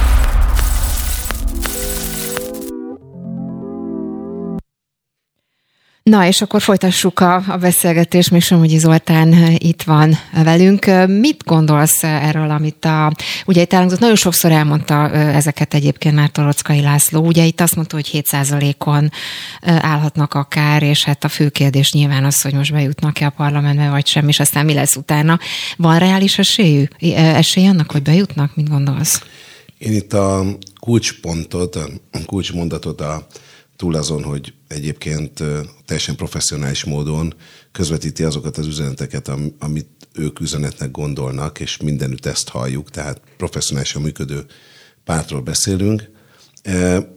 Na, és akkor folytassuk a, a beszélgetést, még Somogyi Zoltán itt van velünk. Mit gondolsz erről, amit a, ugye itt elhangzott, nagyon sokszor elmondta ezeket egyébként már Torockai László, ugye itt azt mondta, hogy 7%-on állhatnak akár, és hát a fő kérdés nyilván az, hogy most bejutnak-e a parlamentbe, vagy sem, és aztán mi lesz utána. Van reális esélyű, esély annak, hogy bejutnak? Mit gondolsz? Én itt a kulcspontot, a kulcsmondatot a túl azon, hogy egyébként teljesen professzionális módon közvetíti azokat az üzeneteket, amit ők üzenetnek gondolnak, és mindenütt ezt halljuk, tehát professzionálisan működő pártról beszélünk.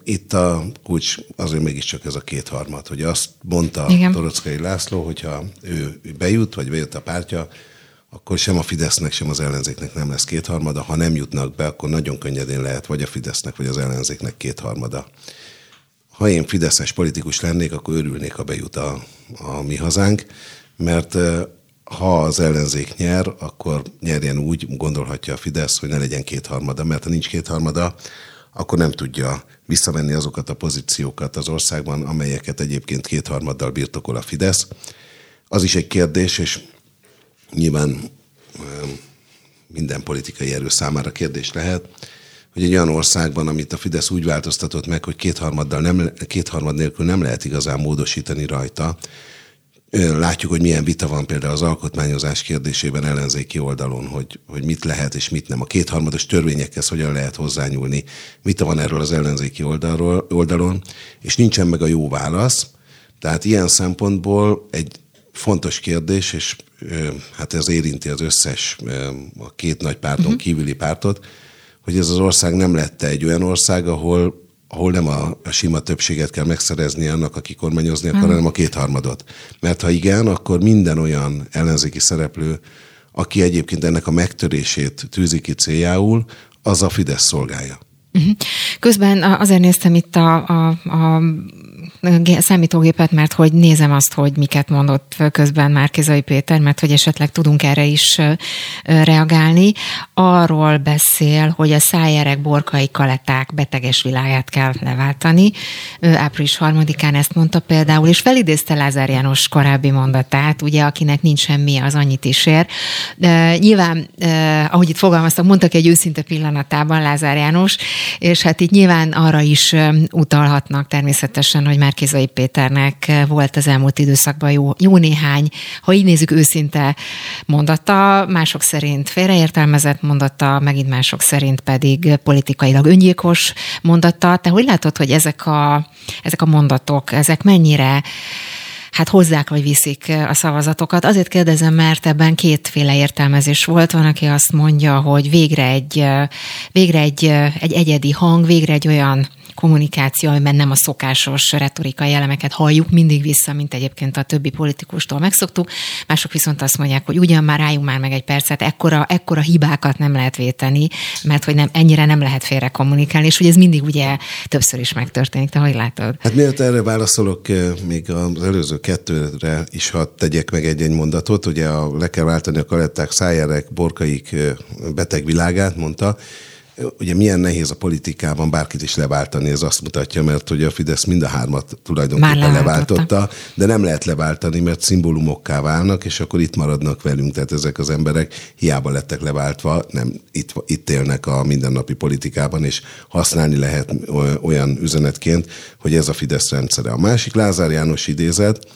Itt a kulcs azért mégiscsak ez a kétharmad, hogy azt mondta Igen. Torockai László, hogyha ő bejut, vagy bejött a pártja, akkor sem a Fidesznek, sem az ellenzéknek nem lesz kétharmada. Ha nem jutnak be, akkor nagyon könnyedén lehet vagy a Fidesznek, vagy az ellenzéknek kétharmada ha én fideszes politikus lennék, akkor örülnék, ha bejut a, a mi hazánk, mert ha az ellenzék nyer, akkor nyerjen úgy, gondolhatja a Fidesz, hogy ne legyen kétharmada, mert ha nincs kétharmada, akkor nem tudja visszavenni azokat a pozíciókat az országban, amelyeket egyébként kétharmaddal birtokol a Fidesz. Az is egy kérdés, és nyilván minden politikai erő számára kérdés lehet, hogy egy olyan országban, amit a Fidesz úgy változtatott meg, hogy kétharmaddal nem, kétharmad nélkül nem lehet igazán módosítani rajta, Látjuk, hogy milyen vita van például az alkotmányozás kérdésében ellenzéki oldalon, hogy, hogy mit lehet és mit nem. A kétharmados törvényekhez hogyan lehet hozzányúlni. Vita van erről az ellenzéki oldalról, oldalon, és nincsen meg a jó válasz. Tehát ilyen szempontból egy fontos kérdés, és hát ez érinti az összes, a két nagy párton uh-huh. kívüli pártot, hogy ez az ország nem lett egy olyan ország, ahol ahol nem a, a sima többséget kell megszerezni annak, aki kormányozni akar, hanem a kétharmadot. Mert ha igen, akkor minden olyan ellenzéki szereplő, aki egyébként ennek a megtörését tűzi ki céljául, az a Fidesz szolgálja. Mhm. Közben azért néztem itt a, a, a számítógépet, mert hogy nézem azt, hogy miket mondott közben Márkizai Péter, mert hogy esetleg tudunk erre is reagálni. Arról beszél, hogy a szájerek, borkai kaletták beteges világát kell leváltani. Április harmadikán ezt mondta például, és felidézte Lázár János korábbi mondatát, ugye, akinek nincs semmi, az annyit is ér. De nyilván, ahogy itt fogalmaztak, mondtak egy őszinte pillanatában Lázár János, és hát itt nyilván arra is utalhatnak természetesen, hogy már Márkizai Péternek volt az elmúlt időszakban jó, jó néhány, ha így nézzük, őszinte mondata, mások szerint félreértelmezett mondata, megint mások szerint pedig politikailag öngyilkos mondata. Te hogy látod, hogy ezek a, ezek a mondatok, ezek mennyire hát hozzák vagy viszik a szavazatokat. Azért kérdezem, mert ebben kétféle értelmezés volt. Van, aki azt mondja, hogy végre egy, végre egy, egy egyedi hang, végre egy olyan kommunikáció, amiben nem a szokásos retorikai elemeket halljuk mindig vissza, mint egyébként a többi politikustól megszoktuk. Mások viszont azt mondják, hogy ugyan már álljunk már meg egy percet, ekkora, ekkora hibákat nem lehet véteni, mert hogy nem, ennyire nem lehet félre kommunikálni, és hogy ez mindig ugye többször is megtörténik. Te hogy látod? Hát miért erre válaszolok, eh, még az előző kettőre is hadd tegyek meg egy-egy mondatot. Ugye a, le kell váltani a kaletták, szájárek, borkaik eh, beteg világát, mondta. Ugye milyen nehéz a politikában bárkit is leváltani, ez azt mutatja, mert hogy a Fidesz mind a hármat tulajdonképpen leváltotta, de nem lehet leváltani, mert szimbólumokká válnak, és akkor itt maradnak velünk. Tehát ezek az emberek hiába lettek leváltva, nem itt, itt élnek a mindennapi politikában, és használni lehet olyan üzenetként, hogy ez a Fidesz rendszere. A másik Lázár János idézet,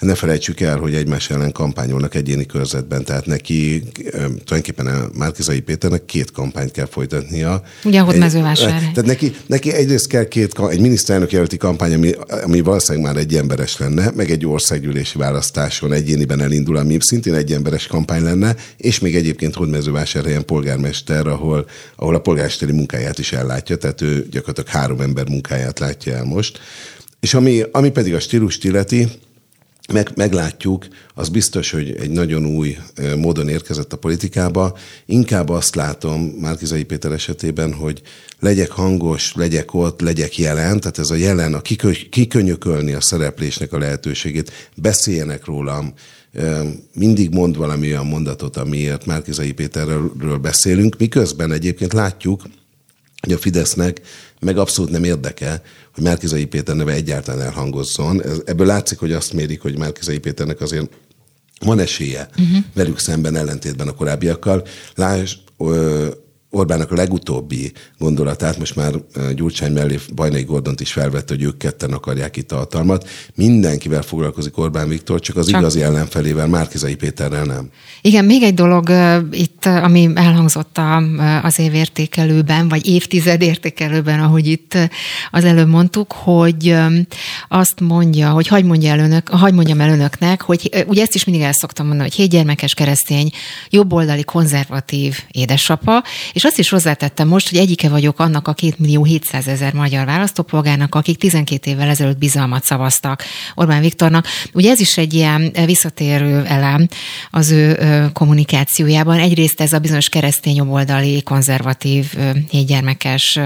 ne felejtsük el, hogy egymás ellen kampányolnak egyéni körzetben, tehát neki tulajdonképpen a Márkizai Péternek két kampányt kell folytatnia. Ugye, hogy mezővásárhely. Tehát neki, neki egyrészt kell két, egy miniszterelnök jelölti kampány, ami, ami valószínűleg már egy emberes lenne, meg egy országgyűlési választáson egyéniben elindul, ami szintén egy emberes kampány lenne, és még egyébként Hódmezővásárhelyen polgármester, ahol, ahol a polgármesteri munkáját is ellátja, tehát ő gyakorlatilag három ember munkáját látja el most. És ami, ami pedig a stílus illeti, meg, meglátjuk, az biztos, hogy egy nagyon új módon érkezett a politikába. Inkább azt látom Márkizai Péter esetében, hogy legyek hangos, legyek ott, legyek jelen, tehát ez a jelen, a kikönyökölni a szereplésnek a lehetőségét, beszéljenek rólam, mindig mond valami olyan mondatot, amiért Márkizai Péterről beszélünk, miközben egyébként látjuk, hogy a Fidesznek meg abszolút nem érdeke, hogy Márkizai Péter neve egyáltalán elhangozzon. Ez, ebből látszik, hogy azt mérik, hogy Márkizai Péternek azért van esélye uh-huh. velük szemben ellentétben a korábbiakkal. Lásd, Orbánnak a legutóbbi gondolatát, most már Gyurcsány mellé Bajnai Gordont is felvette, hogy ők ketten akarják itt a hatalmat. Mindenkivel foglalkozik Orbán Viktor, csak az csak. igazi ellenfelével, Márkizai Péterrel nem. Igen, még egy dolog itt, ami elhangzott az évértékelőben, vagy évtized értékelőben, ahogy itt az előbb mondtuk, hogy azt mondja, hogy hagy mondja el önök, hagy mondjam el önöknek, hogy ugye ezt is mindig el szoktam mondani, hogy hétgyermekes keresztény, jobboldali konzervatív édesapa, és azt is hozzátettem most, hogy egyike vagyok annak a 2 millió 700 ezer magyar választópolgárnak, akik 12 évvel ezelőtt bizalmat szavaztak Orbán Viktornak. Ugye ez is egy ilyen visszatérő elem az ő kommunikációjában. Egyrészt ez a bizonyos keresztény jobboldali, konzervatív, hétgyermekes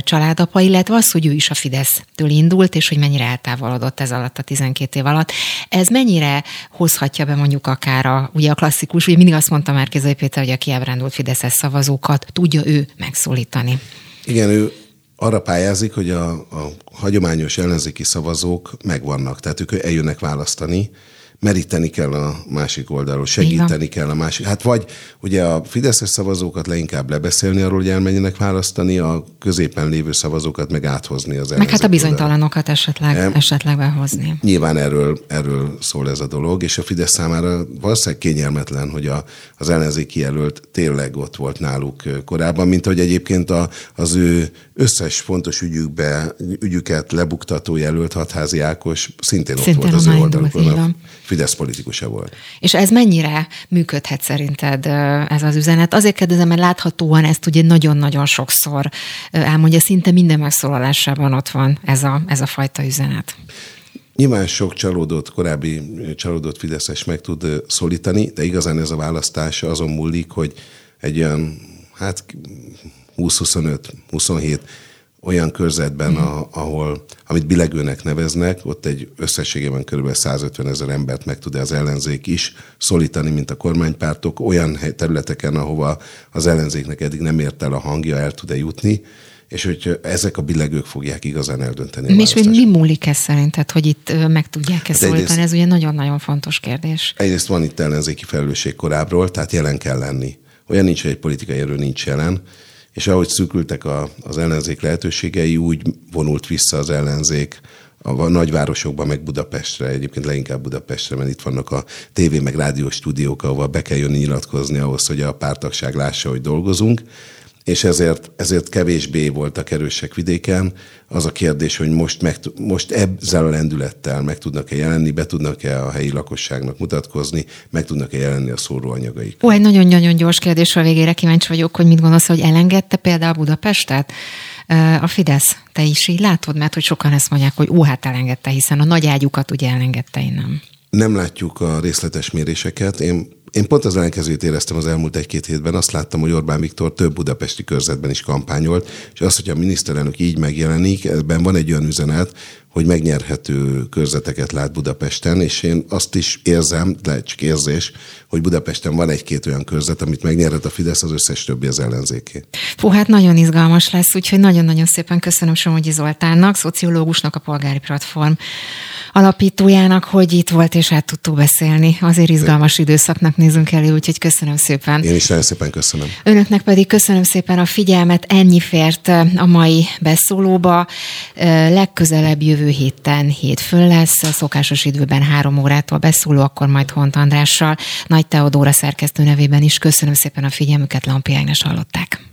családapa, illetve az, hogy ő is a Fidesztől indult, és hogy mennyire eltávolodott ez alatt a 12 év alatt. Ez mennyire hozhatja be mondjuk akár a, ugye a klasszikus, ugye mindig azt mondta már Kézai Péter, hogy a kiábrándult Fideszes szavazók szavazókat tudja ő megszólítani. Igen, ő arra pályázik, hogy a, a hagyományos ellenzéki szavazók megvannak, tehát ők eljönnek választani, meríteni kell a másik oldalról, segíteni kell a másik. Hát vagy ugye a Fideszes szavazókat leinkább lebeszélni arról, hogy elmenjenek választani, a középen lévő szavazókat meg áthozni az Meg hát a bizonytalanokat esetleg, e, esetleg behozni. Nyilván erről, erről szól ez a dolog, és a Fidesz számára valószínűleg kényelmetlen, hogy a, az ellenzéki jelölt tényleg ott volt náluk korábban, mint hogy egyébként a, az ő összes fontos ügyükbe, ügyüket lebuktató jelölt Hatházi Ákos szintén, szintén ott volt az ő oldalukon. Fidesz politikusa volt. És ez mennyire működhet szerinted ez az üzenet? Azért kérdezem, mert láthatóan ezt ugye nagyon-nagyon sokszor elmondja, szinte minden megszólalásában ott van ez a, ez a fajta üzenet. Nyilván sok csalódott, korábbi csalódott Fideszes meg tud szólítani, de igazán ez a választás azon múlik, hogy egy olyan, hát 20-25-27 olyan körzetben, mm. a, ahol, amit bilegőnek neveznek, ott egy összességében kb. 150 ezer embert meg tud az ellenzék is szólítani, mint a kormánypártok, olyan területeken, ahova az ellenzéknek eddig nem ért el a hangja, el tud-e jutni, és hogy ezek a billegők fogják igazán eldönteni. És mi, mi múlik ez szerinted, hogy itt meg tudják ezt hát szólítani? Ez ugye nagyon-nagyon fontos kérdés. Egyrészt van itt ellenzéki felelősség korábbról, tehát jelen kell lenni. Olyan nincs, hogy egy politikai erő nincs jelen, és ahogy szűkültek a, az ellenzék lehetőségei, úgy vonult vissza az ellenzék a nagyvárosokban, meg Budapestre, egyébként leginkább Budapestre, mert itt vannak a tévé meg rádiós stúdiók, ahova be kell jönni nyilatkozni ahhoz, hogy a pártagság lássa, hogy dolgozunk. És ezért, ezért kevésbé voltak erősek vidéken. Az a kérdés, hogy most, meg, most ezzel a lendülettel meg tudnak-e jelenni, be tudnak-e a helyi lakosságnak mutatkozni, meg tudnak-e jelenni a szóróanyagaik. Ó, egy nagyon-nagyon gyors kérdés a végére kíváncsi vagyok, hogy mit gondolsz, hogy elengedte például Budapestet? A Fidesz, te is így látod, mert hogy sokan ezt mondják, hogy ó, hát elengedte, hiszen a nagy ágyukat ugye elengedte, nem. Nem látjuk a részletes méréseket. Én én pont az ellenkezőt éreztem az elmúlt egy-két hétben. Azt láttam, hogy Orbán Viktor több budapesti körzetben is kampányolt, és az, hogy a miniszterelnök így megjelenik, ebben van egy olyan üzenet, hogy megnyerhető körzeteket lát Budapesten, és én azt is érzem, lehet csak érzés, hogy Budapesten van egy-két olyan körzet, amit megnyerhet a Fidesz, az összes többi az ellenzéké. Fú, hát nagyon izgalmas lesz, úgyhogy nagyon-nagyon szépen köszönöm Somogyi Zoltánnak, szociológusnak, a Polgári Platform alapítójának, hogy itt volt és át tudtuk beszélni. Azért izgalmas időszaknak nézünk elő, úgyhogy köszönöm szépen. Én is nagyon szépen köszönöm. Önöknek pedig köszönöm szépen a figyelmet, ennyi fért a mai beszólóba. Legközelebb jövő héten hétfőn lesz, a szokásos időben három órától beszóló, akkor majd Hont Andrással. Nagy Teodóra szerkesztő nevében is köszönöm szépen a figyelmüket, Lampi Ágnes hallották.